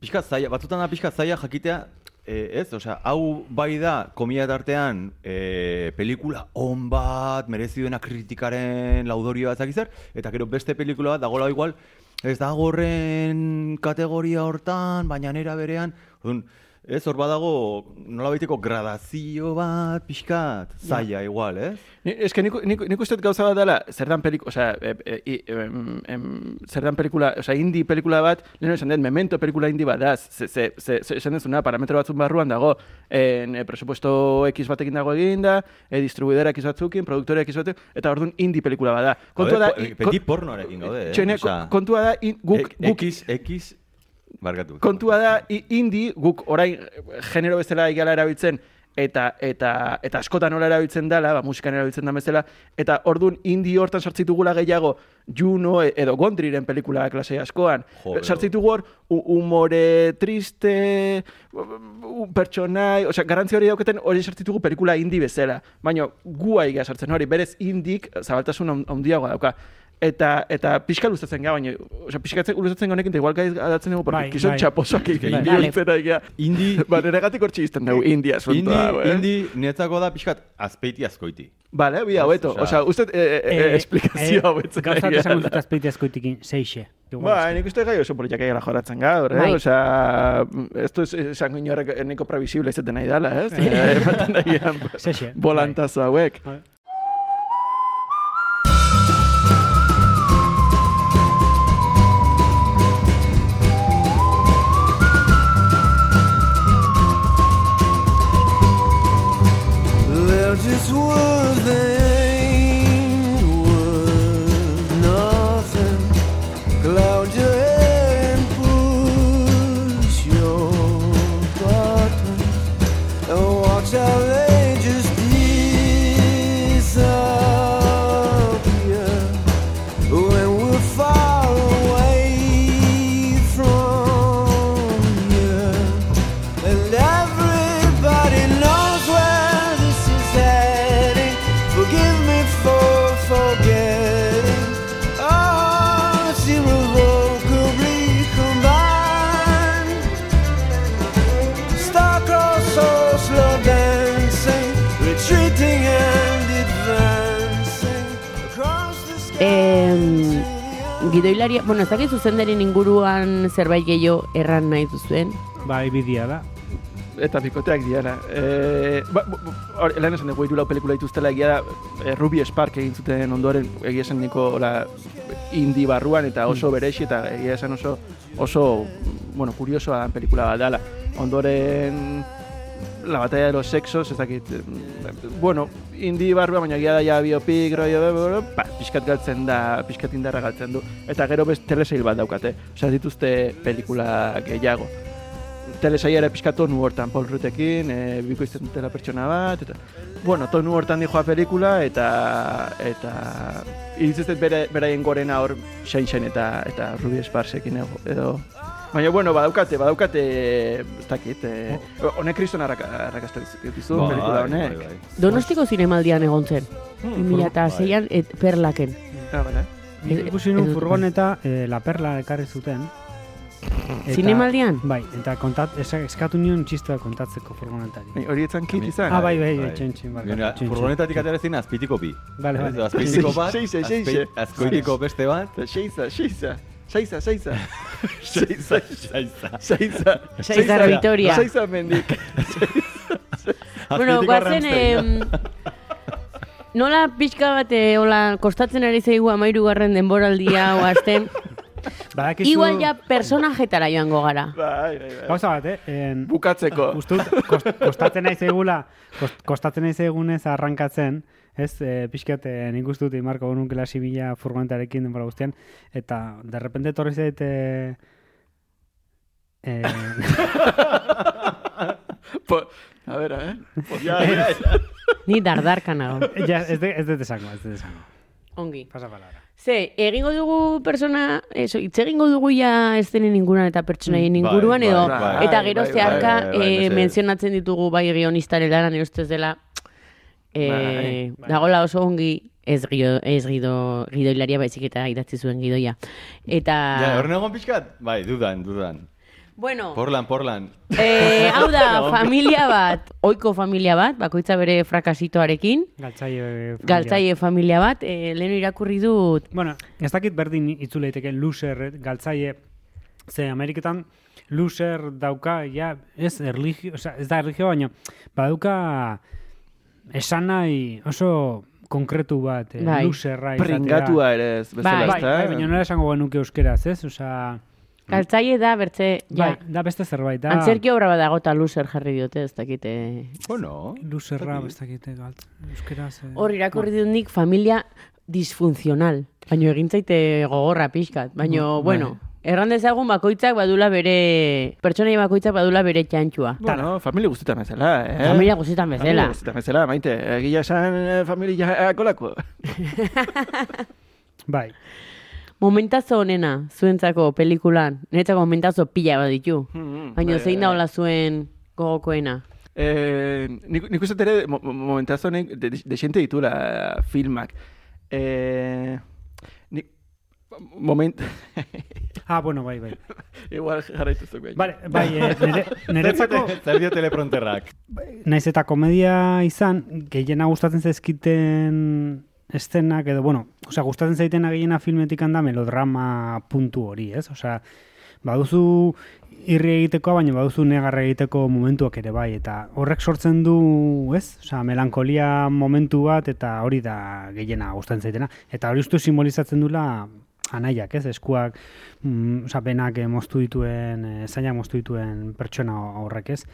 S4: pixka zaila, batzutan da pixka zaila jakitea e, ez, osea, hau bai da komia tartean e, pelikula on bat, merezi duena kritikaren laudorio bat zer, eta gero beste pelikula bat dagoela igual ez dago horren kategoria hortan, baina nera berean, orduan, ez, hor badago nola baiteko gradazio bat, pixkat, zaila igual, ez?
S3: Ni, eske nik, nik, nik uste gauza bat dela, zer dan pelikula, osea, e, e, em, em, zer dan pelikula, osea, indie pelikula bat, lehen esan den, memento pelikula indie bat da, ze, ze, ze, ze, esan dezuna, parametro batzun barruan dago, en, e, presupuesto X batekin dago eginda, e, distribuidora X batzukin, produktore X batekin, eta orduan indie pelikula bat da. Kontua da,
S4: Petit pornoarekin gaude, eh?
S3: Txene, kontua da,
S4: ek-
S3: guk
S4: X, X, barkatu.
S3: kontua da i- indie guk orain genero bezala igala erabiltzen eta eta eta askotan nola erabiltzen dela, ba musikan erabiltzen da bezala eta ordun indie hortan sartzitugula gehiago Juno e- edo Gondriren pelikula klase askoan. Sartzitugu hor umore triste, u- pertsonai, osea, garrantzi hori dauketen hori sartzitugu pelikula indie bezala. Baina gu aiga sartzen hori, berez indik zabaltasun handiagoa dauka. Eta eta pixka luzatzen ga, baina, osea, pixka luzatzen honekin, eta igual gai adatzen dugu, porque
S2: Bai,
S3: kizon
S2: bai.
S3: txaposoak egin
S4: Bai.
S3: indie
S1: Vale.
S3: hortzera egia.
S4: Indie,
S3: Ba, neregatik hortxe izten dugu, india
S4: indie,
S3: asuntoa, eh?
S4: indie, niretzako da pixkat azpeiti azkoiti.
S3: Vale, bi hobeto.
S4: Osea,
S3: Osea, uste eh, eh, eh, esplikazio hau etzen.
S2: Gauzat esan dut azpeite askoitikin, seixe.
S3: Ba, nik uste gai oso politak egala joratzen gaur, eh?
S1: Bai.
S3: Osea, esto es esango inorrek eneko previsible izaten nahi dala, ez? Eh, Ematen nahian
S2: Sexe.
S3: volantazo hauek.
S1: Em, gidoilaria, bueno, ez dakit zuzendaren inguruan zerbait gehiago erran nahi duzuen.
S2: Bai, bidia da.
S3: Eta bikoteak diana. Eh, ba, ba, hor, lehen esan dugu hiru lau pelikula dituztela egia da eh, Ruby Spark egin zuten ondoren egia esan niko la, indi barruan eta oso berexi eta egia esan oso oso bueno, kuriosoa dan pelikula bat dela. Ondoren La batalla de los sexos, ez dakit, eh, bueno, indi barruan, baina egia da ja biopik, bla, ba, pixkat galtzen da, pixkat indarra galtzen du. Eta gero best telesail bat daukate, osea, dituzte pelikula gehiago telesaia ere pixka tonu hortan, Paul Rutekin, e, bikoizten dutela pertsona bat, eta, bueno, tonu hortan dijoa pelikula, eta, eta, iritzizet bere, beraien gorena hor, Shane eta, eta Ruby Sparksekin edo, edo, Baina, bueno, badaukate, badaukate, ez dakit, eh, honek kriston arrakaztu dizu,
S4: Bai,
S3: pelikula honek.
S4: bai, bai.
S1: Donostiko zinemaldian egon zen.
S3: Hmm,
S1: 2006an et perlaken.
S3: Ah, bale.
S2: Nik
S1: Ez-
S2: ikusi nun furgoneta, eh, La Perla ekarri zuten, Eta-
S1: Zinemaldian?
S2: Bai, eta kontat, eska- eskatu nion txistua kontatzeko furgonetari.
S3: Ni Hori etzan kit izan.
S2: Ah, bai, bai,
S4: Bai.
S2: bai, txin.
S4: Furgonetatik atera zin azpitiko bi.
S2: Vale, vale.
S4: Ez, Azpitiko bat, azkoitiko beste bat.
S3: Seiza, seiza. Seiza, seiza. Seiza,
S4: Zaiza.
S3: seiza.
S1: Seiza Vitoria.
S3: Seiza mendik.
S1: Bueno, guazen, em, nola pixka bat, eh, hola, kostatzen ari zaigu amairu garren denboraldia, oazten,
S2: Badakizu,
S1: igual ja personajetara joango gara.
S3: Bai, bai, bai.
S2: Gauza bat, eh? En,
S3: Bukatzeko.
S2: Uste dut, kost, kostatzen naiz egula, kost, kostatzen naiz egunez arrankatzen, ez, e, pixkat, e, nik uste dut imarko genunkela sibila furgonetarekin denbora guztian, eta derrepente torri zait, e, e,
S3: Po, a ver, eh?
S4: Ja, ja, ja.
S1: Ni dardarka nago.
S2: ja, ez, de, ez dut esango, ez dut esango.
S1: Ongi.
S2: Pasa palabra.
S1: Ze, egingo dugu persona, eso, hitz egingo dugu ja ez denen inguruan eta pertsonaien inguruan
S4: bai,
S1: edo,
S4: bai,
S1: eta
S3: bai,
S1: gero
S3: bai,
S1: zeharka
S4: bai, bai, bai,
S1: eh,
S4: mesedez.
S1: menzionatzen ditugu bai guionistaren lana, nire ustez dela, eh,
S3: Bai,
S1: dagoela oso ongi, ez, gido, ez gido, gidoilaria baizik eta idatzi zuen gidoia. Eta,
S4: Ja, horren egon pixkat? Bai, dudan, dudan.
S1: bueno,
S4: Porlan, porlan.
S1: eh, hau da, familia bat, oiko familia bat, bakoitza bere frakasitoarekin,
S2: Galtzaile.
S1: galtzaile familia bat, eh, lehen irakurri dut,
S2: Bueno, ez dakit berdin itzuleiteke loser galtzaile, ze Ameriketan loser dauka, ja, ez erligio, oza, ez da erligio, baina badauka esan nahi oso konkretu bat, eh,
S1: Bai.
S2: loserra izatea.
S3: Pringatua ere ez, bezala,
S1: Bai,
S2: Bai,
S3: ezta?
S2: bai, baina nola esango genuke euskeraz, ez? Osa,
S1: galtzaile da, bertze, ja,
S2: bai, da beste zerbait, da
S1: Antzerki obra bat dago eta loser jarri diote, ez dakite.
S4: Bueno,
S2: loserra, ez dakite galt, euskeraz. eh.
S1: Hor irakurri dut nik familia disfuncional. Baina egin zaite gogorra pixkat. Baina, bueno, erran dezagun bakoitzak badula bere, pertsonai bakoitzak badula bere txantxua.
S3: Bueno, familia guztietan bezala, eh?
S1: Familia guztietan bezala.
S3: Familia guztietan bezala, maite. Egia esan eh, familia kolako.
S2: Bai,
S1: Momentazo honena, zuentzako pelikulan, niretzako momentazo pila bat ditu.
S3: Mm,
S1: Baina
S3: bai,
S1: zein
S3: bai.
S1: da hola zuen gogokoena.
S3: Eh, nik, nik uste ere mo- mo- momentazo honek de, de, desente ditula filmak. Eh, moment...
S2: ah, bueno, bai, bai.
S3: Igual jarraitu zuk bai.
S2: Vale, bai, eh, nere, niretzako,
S4: zer dio telepronterrak.
S2: naiz eta komedia izan, gehiena gustatzen zaizkiten eszenak edo, bueno, osea, gustatzen zaitena gehiena filmetik handa melodrama puntu hori, ez? Osea, baduzu irri egiteko, baina baduzu negarra egiteko momentuak ere bai, eta horrek sortzen du, ez? Osea, melankolia momentu bat, eta hori da gehiena gustatzen zaitena. Eta hori ustu simbolizatzen dula anaiak, ez? Eskuak, mm, osea, benak eh, moztu dituen, eh, zainak moztu dituen pertsona horrek, ez?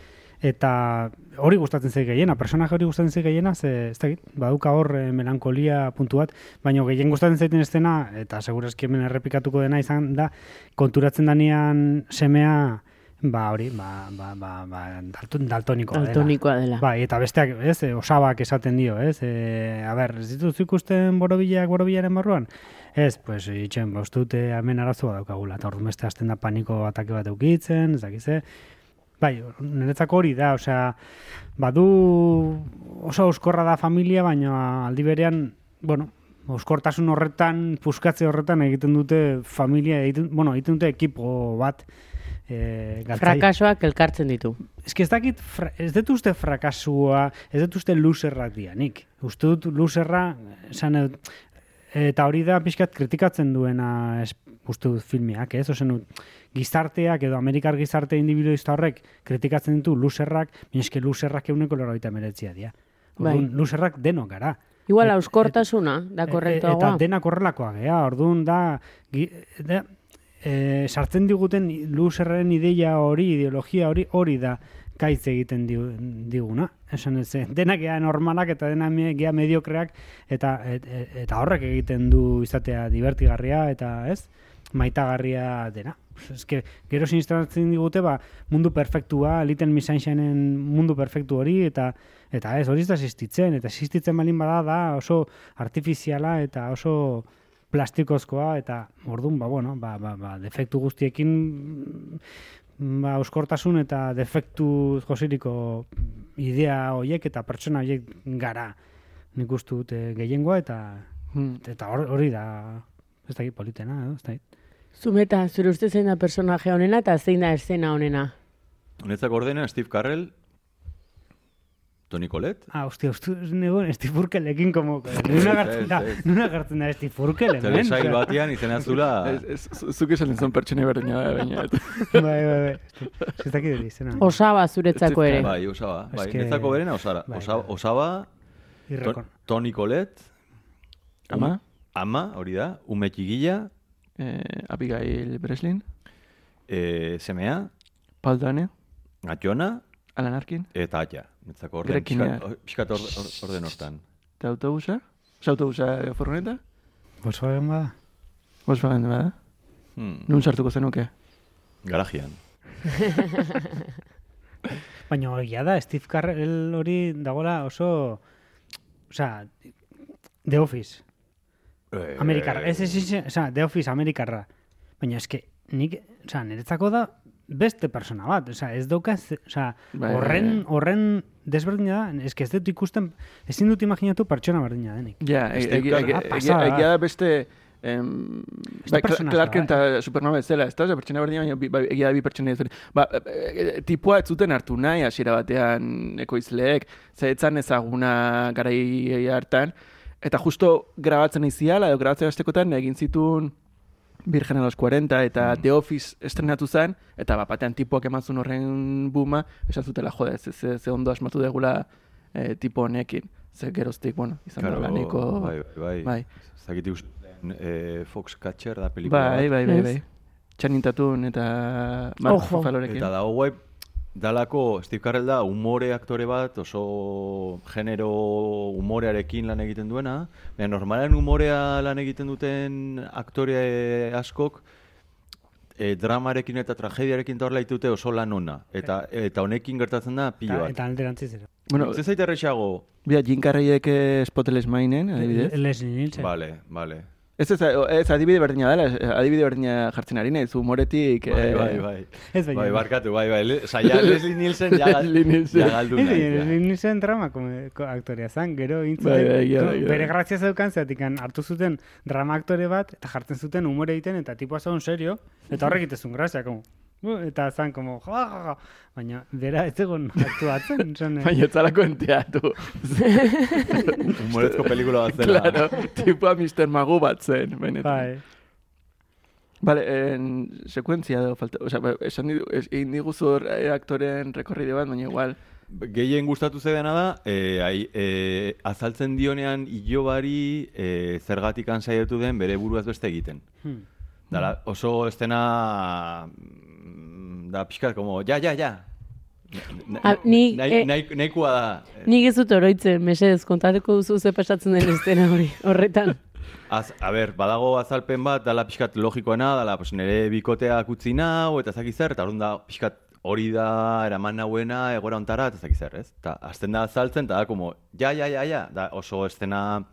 S2: Eta hori gustatzen zait gehiena, personaje hori gustatzen zait gehiena, ze, ez dakit, baduka hor eh, melankolia puntu bat, baina gehien gustatzen zaiten estena, eta segurazki hemen errepikatuko dena izan da, konturatzen danean semea, ba hori, ba, ba, ba, ba dalton, daltonikoa dela.
S1: Daltonikoa dela.
S2: Bai, eta besteak, ez, e, osabak esaten dio, ez? E, a ber, ez dituzu ikusten borobilak borobilaren barruan? Ez, pues, itxen, ba, uste dute hemen arazoa daukagula, eta orduan beste hasten da paniko atake bat eukitzen, ez dakize. Bai, niretzako hori da, osea, badu oso euskorra da familia, baina aldi berean, bueno, euskortasun horretan, puskatze horretan egiten dute familia, egiten, bueno, egiten dute ekipo bat, e, galtzai-
S1: Frakasoak elkartzen ditu.
S2: Ez ez dakit, fra, ez dut uste frakasua, ez dut uste loserrak dianik. Uste dut loserra, esan eta hori da pixkat kritikatzen duena es, uste dut filmiak, ez? Ozen gizarteak edo Amerikar gizarte individualista horrek kritikatzen ditu loserrak, baina eske loserrak euneko loroita meretzia dira.
S1: Bai.
S2: Orduan, loserrak denok gara.
S1: Igual
S2: Et-
S1: auskortasuna, da
S2: E-
S1: korrektoagoa.
S2: Eta denak horrelakoa gea, orduan da, gi, da e, sartzen diguten luserren ideia hori, ideologia hori, hori da kaitz egiten di- diguna. Esan ez, denak gea normalak eta denak gea mediokreak eta, et, et- eta horrek egiten du izatea divertigarria eta ez, maitagarria dena. Eske, gero sinistratzen digute, ba, mundu perfektua, Little Miss Sunshinen mundu perfektu hori, eta eta ez, hori ez da existitzen, eta existitzen balin bada da oso artifiziala eta oso plastikozkoa, eta orduan, ba, bueno, ba, ba, ba, defektu guztiekin ba, euskortasun eta defektu josiriko idea horiek eta pertsona horiek gara nik uste dut eh, gehiengoa eta
S3: Hmm.
S2: eta hor- hori da ez dakit politena, edo, ez dakit.
S1: Zumeta, zure uste zein da personaje honena eta zein da eszena honena?
S4: Honetzak ordena Steve Carrell, Toni Colette,
S2: Ah, hostia, ustu negoen Steve Urkelekin como... Nuna gartzen da, nuna gartzen da Steve Urkel, hemen.
S4: telesail batean izena zula...
S3: Ez, ez, zuk esan dizun pertsone berdina da, baina.
S2: Bai, bai, bai. Ez dakit dut izena.
S1: Osaba zuretzako ere.
S4: Bai, osaba. Bai, netzako berena osara.
S2: Bai, bai.
S4: Osaba,
S2: Irrekon.
S4: Toni Colette,
S3: Ama,
S4: ama, hori da, ume txigila,
S3: eh, Abigail Breslin,
S4: e, semea,
S3: Paul Dane,
S4: atxona,
S3: Alan Arkin,
S4: eta atia. Netzako orden, pixkat, pixkat orde, orden hortan.
S3: eta autobusa? Ez autobusa eh, furgoneta?
S2: Volkswagen bada?
S3: Volkswagen bada?
S4: Hmm,
S3: Nun sartuko zenuke?
S4: garajian.
S2: Baina egia da, Steve Carell hori dagoela oso... Osea, The Office,
S4: Eh,
S2: Amerikarra. Ez, ez, ez, osea, The Office Amerikarra. Baina eske, nik, osea, niretzako da beste persona bat. Osea, ez dauka, ze- osea,
S3: Bai,
S2: horren,
S3: bai, bai.
S2: horren desberdina da, eske ez dut ikusten, ezin dut imaginatu pertsona berdina denik.
S3: Ja, e- egia egia da beste... Em, bai, Clark Kent eta Supernova ez dela, ez da, pertsona berdina, baina bai, egia da bi pertsona ez Ba, e, e, tipua ez zuten hartu nahi, hasiera batean ekoizleek, ze etzan ezaguna garai hartan, eta justo grabatzen iziala, edo grabatzen hastekotan egin zituen Virgen a los 40 eta The Office estrenatu zen, eta bat batean tipuak emazun horren buma, esan zutela, jode, ze, ze, ze ondo asmatu degula eh, tipo honekin. Ze geroztik, bueno, izan
S4: Claro,
S3: dela nahiko...
S4: bai, bai,
S3: bai.
S4: Zagiti usten, eh, Foxcatcher da pelikula
S3: Bai,
S4: bat.
S3: bai, bai,
S1: Ez?
S3: bai. Channing Tatum eta Mark
S1: Ojo.
S3: Ruffalorekin.
S4: Eta dago guai, dalako Steve Carell da umore aktore bat, oso genero umorearekin lan egiten duena, baina normalen umorea lan egiten duten aktore askok, e, dramarekin eta tragediarekin horrela ditute oso lan ona. Eta, eta honekin gertatzen da pilo bat.
S2: eta alderantziz ere.
S3: Bueno,
S4: Ez zaite errexago?
S3: bia, Jim Carreyek eh, Spotless Mainen, adibidez.
S2: Leslie Nielsen.
S4: Vale, vale.
S3: Ez, ez, ez, adibide berdina dela, ez, adibide berdina jartzen ari naiz, humoretik...
S4: Bai,
S3: eh,
S4: bai, bai.
S2: Ez baina.
S4: Bai, barkatu, bai, bai. Saia Leslie Nielsen ja,
S3: Leslie Nielsen.
S4: ja galdu
S2: Ez
S4: nahi.
S2: Leslie Nielsen drama aktorea zan, gero intzuten,
S3: Bai, bai, egia da.
S2: bere grazia zeukan zeatik hartu zuten drama aktore bat, eta jartzen zuten humore egiten, eta tipua zaun serio, eta horrek itezun grazia, como, "Bu", eta zan, como, ja, ja, ja. baina bera ez egon aktuatzen, zan, eh,
S3: Baina ez zalako enteatu.
S4: Humorezko pelikula bat zela.
S3: claro, tipua Mr. Magu bat zen, benetan.
S2: bai,
S3: Vale, en, sekuentzia edo falta, o sea, ba, esan digu, es, egin diguzu hor, eh, aktoren rekorride bat, baina igual,
S4: Gehien gustatu zedena da, e, ai, e, azaltzen dionean ilobari e, zergatik saiatu den bere buruaz beste egiten.
S2: Hmm.
S4: Dala, oso estena da pixkat, como, ja, ja, ja. Na-
S1: ni,
S4: nahi-
S1: eh,
S4: nahikoa da.
S1: Nik ez dut oroitzen, mesedez, kontatuko duzu ze pasatzen den estena hori, horretan.
S4: Az, a ber, badago azalpen bat, dala pixkat logikoena, dala pues, nire bikoteak utzi nau, eta zaki zer, eta orduan da pixkat hori da eraman nauena egora ontara, eta zaki zer, ez? Eta azten da azaltzen, eta da, como, ja, ja, ja, ja, da oso estena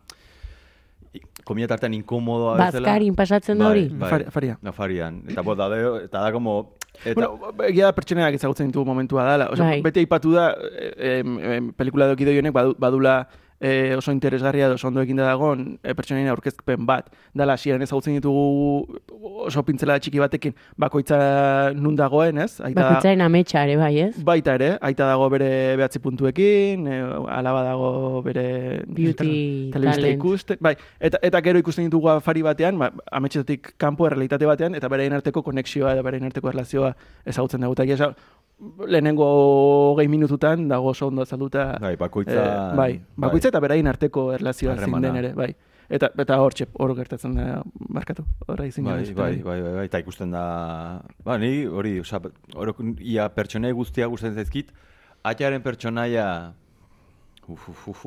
S4: komila tartean inkomodoa bezala.
S1: Bazkarin pasatzen da hori?
S4: Bai,
S3: Fari- faria.
S4: Nafarian. Eta, bo, da, de- eta da, como... Eta,
S3: Bueno, egia da pertsoneak ezagutzen ditu momentua dela. Osa,
S1: Bai.
S3: bete aipatu da, em, em, pelikula doki honek badu, badula eh, oso interesgarria edo oso ondo ekin da dagoen eh, pertsonaien aurkezpen bat. Dala, hasieran ezagutzen ditugu oso pintzela txiki batekin bakoitza nun dagoen, ez? Aita da-
S1: Bakoitzaren ametsa ere, bai, ez?
S3: Baita ere, aita dago bere behatzi puntuekin, e, alaba dago bere
S1: Beauty talent.
S3: ikusten, bai, eta, eta gero ikusten ditugu afari batean, ba, ametxetik kanpo errealitate batean, eta beraien arteko konexioa eta beraien arteko erlazioa ezagutzen dugu. Eta lehenengo gehi minututan dago oso ondo azalduta.
S4: Bai, bakoitza-
S3: eh, bai, bakoitza eta beraien arteko erlazioa zein den ere, bai. Eta, eta hor txep, hor gertatzen da, markatu, horra izin
S4: Bai, bai, bai, bai, bai, eta ikusten da... Ba, ni hori, oza, orok, ia pertsonai guztia gustatzen zaizkit, atxaren pertsonaia... Uf, uf, uf,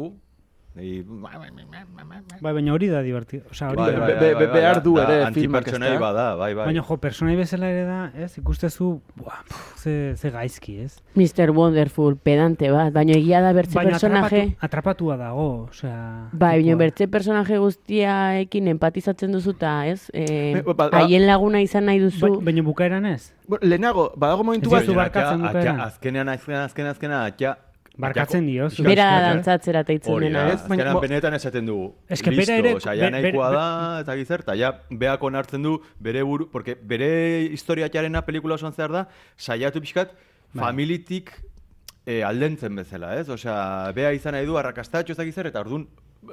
S2: bai, baina hori da divertido, osea, hori
S4: Bai,
S2: da.
S4: bai, bai,
S3: be-
S4: bai,
S3: behar
S4: da-
S3: du
S4: da
S3: ere filmak,
S4: Antipertsonai
S3: ezta?
S4: bada, bai, bai.
S2: Baina jo, personai bezala ere da, ez, ikustezu, buah, pff, ze, ze gaizki, ez?
S1: Mr. Wonderful, pedante bat, baina egia da bertze
S2: Baina
S1: personaje...
S2: atrapatu, atrapatua dago, osea...
S1: Bai, baina bertze personaje guztiaekin empatizatzen duzuta, ez? Eh,
S3: ba- ba-
S1: haien laguna izan nahi duzu.
S2: Ba- baina bukaeran ez?
S3: Bueno, lehenago, badago momentu
S2: Ez
S3: bat,
S2: dizu
S4: Baina
S2: barkatzen bukaeran.
S4: atxa- Azkenean, azkenean, azkenean, azkenean,
S2: Barkatzen dio.
S1: Bera
S2: eh?
S1: dantzatzera teitzen dena, ez?
S3: Baina
S4: azkenan benetan esaten du.
S2: Ez que bera ere-
S4: osea, ja nahikoa da, eta gizer, eta ja beak onartzen du bere buru, porque bere historiatxarena pelikula osoan zehar da, saiatu pixkat,
S2: Bai.
S4: familitik eh, aldentzen bezala, ez? Osea, bea izan nahi du arrakastatxo ez dakizer, eta orduan,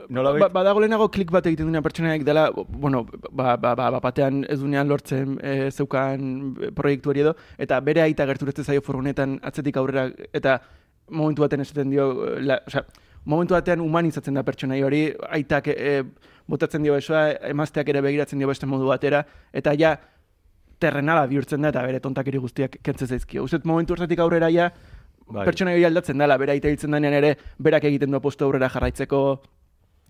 S4: nola
S3: Ba, badago lehenago klik bat egiten duena pertsonaik dela, bueno, ba, ba, ba, ba, batean ez dunean lortzen e, zeukan proiektu hori edo, eta bere aita gerturetzen zaio furgonetan atzetik aurrera, eta momentu baten esaten dio, la, osea, momentu batean humanizatzen da pertsonai hori, aitak e, botatzen dio besoa, emazteak ere begiratzen dio beste modu batera, eta ja terrenala bihurtzen da eta bere tontakeri guztiak kentzen zaizkio. Uzet momentu horretik aurrera ja,
S4: Bai.
S3: pertsona hori aldatzen dela, bera aita hiltzen denean ere, berak egiten du apostu aurrera jarraitzeko,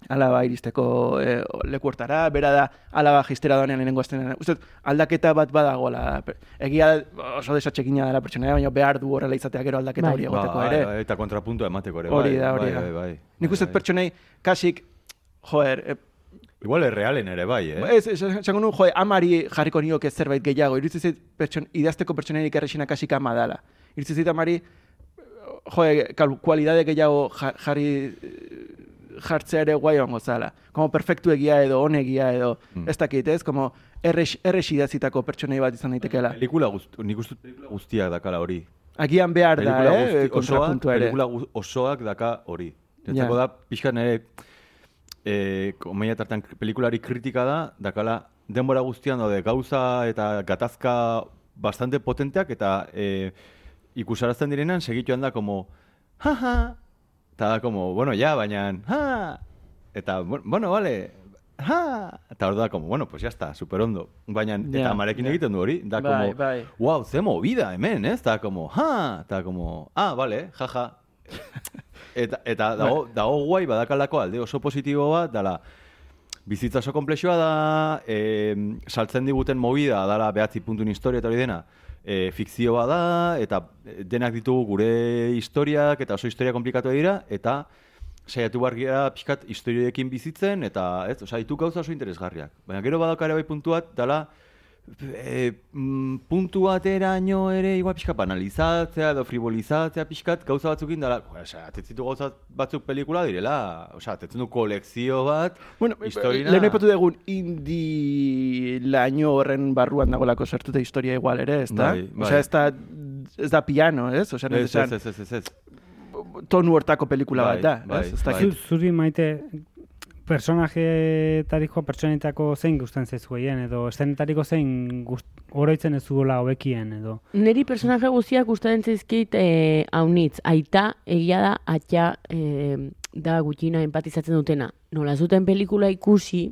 S3: alaba iristeko e, leku hortara, bera da alaba jistera doanean lehenengo aztenean. Uste, aldaketa bat badagoela. Egia oso desatxekina dela pertsona, baina behar du horrela izatea gero aldaketa
S1: Bai.
S3: hori egoteko
S4: bai,
S3: ere.
S4: bai, eta kontrapuntua emateko ere,
S3: Hori
S4: bai,
S3: da, hori
S4: bai,
S3: da.
S4: bai, bai.
S3: Nik uste pertsonei kasik, joer, e,
S4: Igual errealen ere bai, eh?
S3: Ez, esango nuen, joe, amari jarriko nioke zerbait gehiago. Iruditzen zait, pertson, idazteko pertsonerik errexina kasik ama dala. Iruditzen zait amari, joe, kualidade gehiago ja- jarri jartzea ere guai ongo zala. Como perfektu egia edo, onegia edo,
S4: Mm.
S3: ez dakit, ez? Como errex, errex idazitako pertsonei bat izan daitekeela.
S4: Pelikula guzti, nik uste pelikula guztiak dakala hori.
S3: Agian behar da, eh?
S4: guzti, osoak,
S3: ere.
S4: pelikula osoak daka hori.
S3: Ja.
S4: Jatzako da, pixka nire, e, komedia tartan pelikulari kritika da, dakala denbora guztian daude gauza eta gatazka bastante potenteak eta e, ikusarazten direnean segituan da como, ja, ja, eta como, bueno, ja, baina, ja, eta, bu- bueno, vale, ja, eta hor da como, bueno, pues ya está, super ondo. Baina, eta marekin
S3: ja.
S4: egiten du hori, da
S3: Bai,
S4: como,
S3: bai.
S4: wow, ze movida hemen, ez? Eta como, ja, eta como, ah, vale, jaja. eta eta dago, dago guai badakalako alde oso positibo bat, dala, bizitza oso komplexua da, e, saltzen diguten movida, dala behatzi puntun historia eta hori dena, e, fikzioa da, eta denak ditugu gure historiak, eta oso historia komplikatu dira, eta saiatu behar gira pixkat historioekin bizitzen, eta ez, osea, ditu gauza oso interesgarriak. Baina gero badakare bai puntuat, dala, e, puntu bateraino ere igual pixka banalizatzea edo frivolizatzea pixkat gauza batzukin dala, osea, atetzitu gauza batzuk pelikula direla, osea, atetzen du kolekzio bat,
S3: Bueno,
S4: historina-
S3: lehen aipatu dugun indi laino horren barruan dagoelako sartuta historia igual ere, ez da?
S4: Bai, bai.
S3: Osea, ez da, ez da piano, ez? Osea,
S4: Ez,
S3: ez,
S4: ez, ez, ez, ez,
S3: tonu hortako pelikula
S4: Bai,
S3: bat da,
S4: bai,
S3: ez? Ez
S4: bai.
S2: Zu- Zuri maite personajetariko pertsonetako zein gustatzen zaizu gehien edo eszenetariko zein gust, oroitzen ez zuela hobekien edo
S1: Neri personaje guztiak gustatzen zaizkit eh, haunitz. Aita, egia da, atxa eh, da gutxina empatizatzen dutena. Nola zuten pelikula ikusi,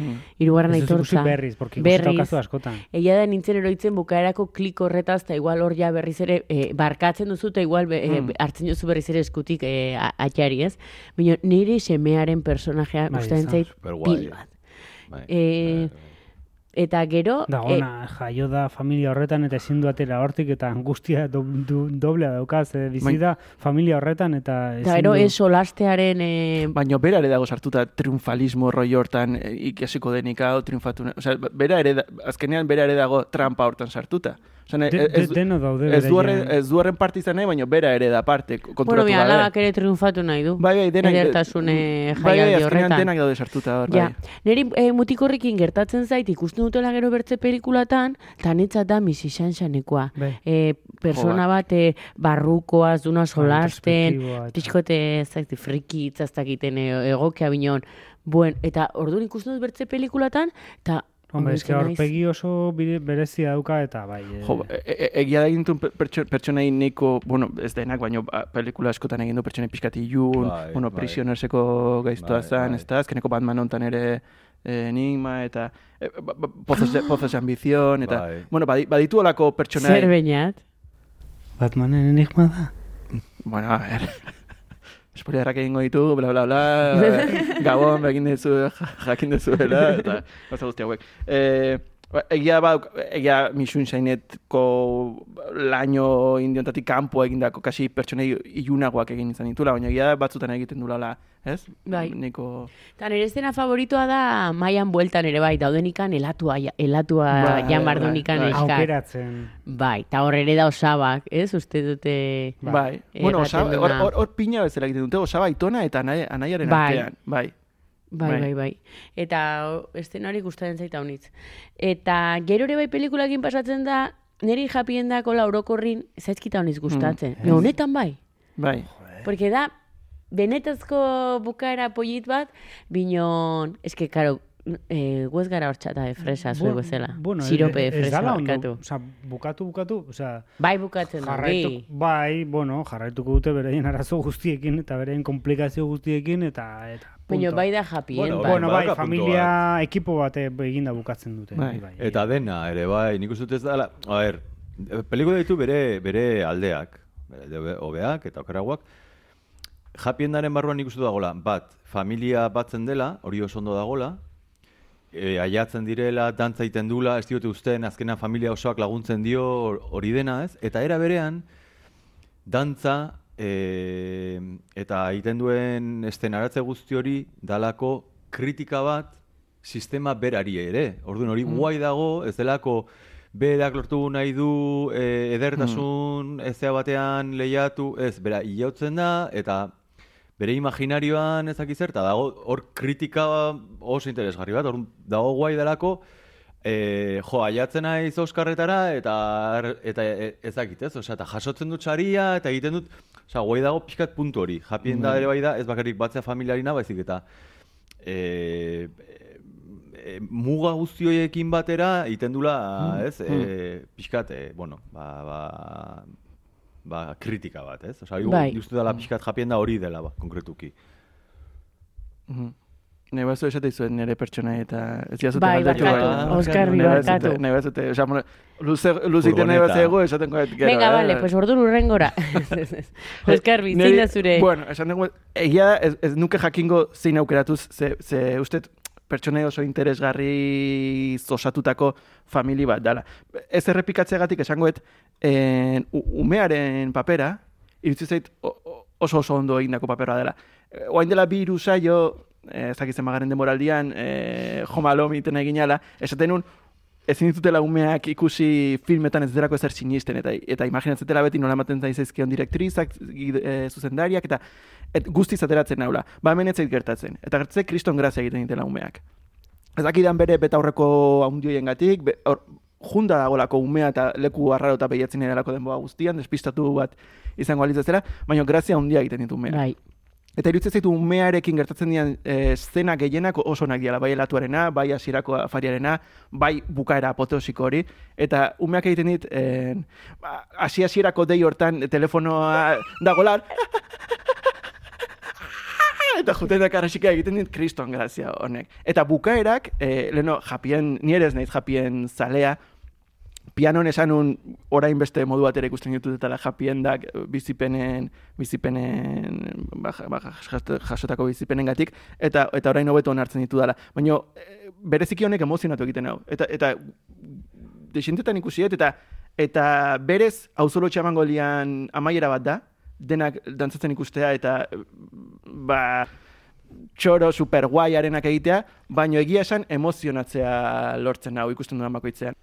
S3: Hmm.
S1: irugarren
S2: Ez duzu ikusi
S1: aitortza.
S2: berriz, porque daukazu askotan.
S1: Egia da nintzen eroitzen bukaerako klik horretaz, eta igual hor ja berriz ere eh, barkatzen duzu, eta igual be, eh,
S3: Hmm.
S1: hartzen duzu berriz ere eskutik a- atxari, ez? Baina nire semearen personajea
S2: Bai,
S1: gustatzen zait pil bat.
S4: Bai,
S1: Eh,
S4: bai, bai.
S1: Eta gero...
S2: Da,
S1: eh,
S2: ona, jaio da familia horretan eta ezin du atera hortik eta angustia do, do, doblea daukaz, eh, bizi
S3: Bai.
S2: da familia horretan eta
S1: Eta
S2: ezin
S1: gero
S2: du...
S1: ez solastearen... Eh,
S3: Baina bera ere dago sartuta triunfalismo roi hortan e, ikasiko denik hau, triunfatu... Osea, bera ere, da, azkenean bera ere dago trampa hortan sartuta. Osea, ne-
S2: De, de,
S3: ez,
S2: deno daude
S3: ez, du horren, ez du horren parte izan nahi, baina bera ere da parte,
S1: bueno,
S3: konturatu
S1: bi,
S3: gabe.
S1: alabak ere triunfatu nahi du.
S3: Bai, bai, denak...
S1: Edertasune
S3: bai, bai,
S1: jaialdi
S3: azkenean
S1: horretan.
S3: denak daude sartuta hor,
S1: Ja,
S3: bai.
S1: niri e, mutikorrekin gertatzen zait ikusten dutela gero bertze pelikulatan, eta netzat da misi xanxanekoa.
S2: Bai.
S1: E, persona bat e, barrukoaz, duna solasten,
S2: eta-
S1: pixkote zaiti friki itzaztakiten e, egokia binon. Buen, eta orduan ikusten dut bertze pelikulatan, eta
S2: Hombre, eske aurpegi oso berezia dauka eta bai. eh,
S3: Jo, e, e, egia da egin duen pertso, pertsonai neko, bueno, ez denak, baina ba, pelikula askotan egin du pertsonai pixkati ilun,
S4: Bai,
S3: bueno,
S4: bai.
S3: prisionerseko gaiztoa
S4: Bai, bai.
S3: ez da, azkeneko Batman hontan ere eh, enigma, eta e, ba, ba, pozos, de, pozos de ambizion, eta,
S4: Bai.
S3: bueno, badi, baditu olako pertsonai,
S1: Zer bainat.
S2: Batmanen enigma da.
S3: bueno, a ver, Spoilerrak egingo ditu, bla, bla, bla, gabon, egin dezu, jakin dezuela, eta gauza guzti hauek. E, Ba, Egia ba, egia misun zainetko laino indiontatik kanpo egindako kasi pertsonei ilunagoak egin izan ditula, baina egia batzutan egiten dulala, ez?
S1: Bai.
S3: Niko...
S1: Eta nire estena favoritoa da maian bueltan ere bai, daudenikan elatua, ja- elatua
S3: Bai,
S1: jan
S3: bai,
S1: bardunikan
S3: bai.
S1: eskar.
S2: Aukeratzen.
S1: Bai, eta hor ere da osabak, ez? Uste dute...
S3: Bai. Bueno, osaba, hor, hor, hor pina bezala egiten dute, osaba aitona eta anai, anaiaren
S1: Bai.
S3: artean. Bai.
S1: Bai,
S3: Bai.
S1: bai, bai. Eta o, estenari gustatzen zaita honitz. Eta gero ere bai pelikulakin pasatzen da, niri japiendako laurokorrin zaizkita honitz gustatzen. Mm, honetan bai.
S3: Bai.
S1: Porque da, benetazko bukaera polit bat, binon, eske, karo, eh, guez gara hor txata de fresa, zuek bezala.
S2: Bueno,
S1: Sirope de
S2: ez
S1: fresa,
S2: dala ondo,
S1: barkatu.
S2: Osea, bukatu, bukatu, osea,
S1: Bai bukatzen da, bi.
S2: bai, bueno, jarraituko dute beraien arazo guztiekin eta beraien komplikazio guztiekin eta eta
S1: Baina bai da japien,
S4: Bueno,
S1: bai.
S2: Bueno, bai,
S4: puntu
S2: familia ekipo bate eginda bukatzen dute.
S3: Bai.
S2: bai.
S4: Eta dena, ere bai, nik uste ez dela, a ber, pelikula ditu bere, bere aldeak, bere hobeak eta okeragoak, japiendaren barruan dut dagola, bat, familia batzen dela, hori oso ondo dagola, e, aiatzen direla, dantza egiten dula, ez diote usten, azkenan familia osoak laguntzen dio hor- hori dena, ez? Eta era berean, dantza e, eta egiten duen estenaratze guzti hori dalako kritika bat sistema berari ere. Orduan hori guai dago, ez delako berak lortu nahi du e, edertasun ezea batean lehiatu, ez, bera, hilautzen da, eta bere imaginarioan ezak zer, eta dago hor kritika oso interesgarri bat, hor dago guai delako, e, jo, aiatzen naiz Oskarretara, eta, eta e, ezakit, ez? Osea, eta jasotzen dut saria, eta egiten dut, osea, guai dago pixkat puntu hori. Japien da ere bai da, ez bakarrik batzea familiarina, baizik eta e, e, muga guzti horiekin batera egiten dula, ez? E, pixkat, e, bueno, ba, ba, ba, kritika bat, ez? Osea,
S1: Bai.
S4: bai. uste dela pixkat japien da hori dela, ba, konkretuki.
S3: Mhm. Nahi bazu esate izuen nire pertsona eta ez jazute
S1: Bai,
S3: galdetu,
S1: barkatu,
S3: bai.
S1: Oskar,
S3: Nahi bazute-
S1: barkatu.
S3: Nahi bazute, osea, bueno, luze, luziten nahi
S4: Furgoneta.
S3: bazego, esaten goet gero.
S1: Venga,
S3: eh?
S1: vale, pues ordu urrengora. Oskar,
S3: Niri-
S1: bizin da zure.
S3: Bueno, esan dugu, egia ez, ez nuke jakingo zein aukeratuz, ze, ze uste pertsonei oso interesgarri osatutako famili bat dala. Ez errepikatzeagatik esangoet, en, umearen papera, iritsi zait oso oso ondo egindako papera dela. Eh, Oain dela bi hiru saio, eh, ez dakit zenbagaren demoraldian, eh, jomalo miten eginala, esaten nun, ezin ditutela umeak ikusi filmetan ez derako ezer sinisten, eta, eta imaginatzetela beti nola ematen zaizkion direktrizak, eh, zuzendariak, eta et, guztiz ateratzen naula. Ba hemen ez zait gertatzen. Eta gertatzen kriston grazia egiten ditela umeak. Ez dakidan bere betaurreko haundioien gatik, junda dagolako umea eta leku arraro eta behiatzen edalako denboa guztian, despistatu bat izango alitzazela, baina grazia handia egiten ditu umeak.
S1: Bai.
S3: Eta iruditzen zaitu umearekin gertatzen dian e, zena gehienak oso onak diala, bai elatuarena, bai hasierako afariarena, bai bukaera apoteosiko hori, eta umeak egiten dit, e, hasi hasierako dei hortan telefonoa dagolar, eta juten da karrasika egiten dit kriston grazia honek. Eta bukaerak, e, leno, japien, nire ez naiz japien zalea, pianon esanun orain beste modu batera ikusten ditut eta japiendak bizipenen bizipenen ba, ba, jas- jasotako bizipenengatik eta eta orain hobeto onartzen ditu dela. Baina e, bereziki honek emozionatu egiten hau. Eta eta desintetan ikusi dut eta eta berez auzolotxe emango lian amaiera bat da, denak dantzatzen ikustea eta ba txoro super guaiarenak egitea, baino egia esan emozionatzea lortzen hau ikusten dudan bakoitzean.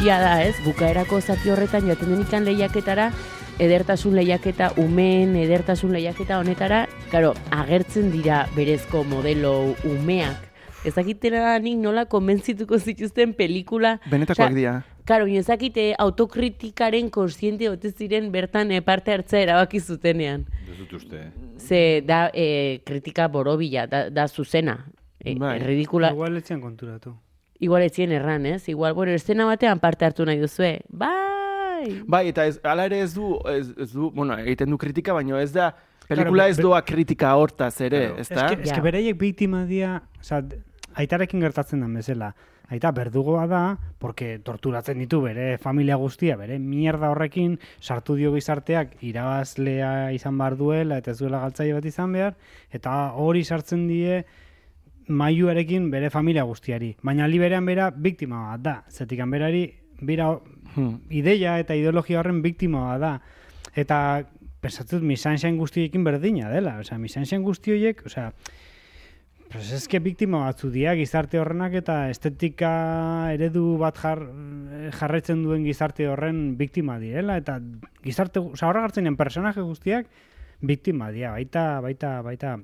S1: Bitxia da, ez? Bukaerako zati horretan joaten denikan lehiaketara, edertasun lehiaketa, umeen edertasun lehiaketa honetara, claro, agertzen dira berezko modelo umeak. Ezakitera nik nola konbentzituko zituzten pelikula.
S3: Benetakoak dira.
S1: Karo, ezakite autokritikaren konstiente ote ziren bertan eh, parte hartzea erabaki zutenean.
S4: Ez dut uste.
S1: Ze da e, kritika borobila, da, da zuzena. E,
S3: Bai.
S1: ridikula,
S2: Igual etzian konturatu.
S1: Igual etzien erran, ez? Igual, bueno, estena batean parte hartu nahi duzue. Bai!
S3: Bai, eta ez, ala ere ez du, ez, ez du, bueno, egiten du kritika, baina ez da, pelikula
S2: Claro,
S3: ez doa kritika hortaz ere,
S4: Claro.
S3: ez
S2: Ez
S3: da?
S2: que, es que bereiek biktima dira, oza, aitarekin gertatzen den bezala. Aita berdugoa da, porque torturatzen ditu bere familia guztia, bere mierda horrekin, sartu dio gizarteak irabazlea izan behar duela, eta ez duela galtzaile bat izan behar, eta hori sartzen die mailuarekin bere familia guztiari. Baina aldi berean bera biktima bat da, zetik berari bera
S3: Hmm.
S2: ideia eta ideologia horren biktima bat da. Eta pensatzut misanxain guztiekin berdina dela. Osea, misanxain guzti horiek, osea, pues eske biktima batzu dira gizarte horrenak eta estetika eredu bat jar, jarraitzen duen gizarte horren biktima direla eta gizarte, osea, horra gartzenen personaje guztiak biktima dira, baita, baita, baita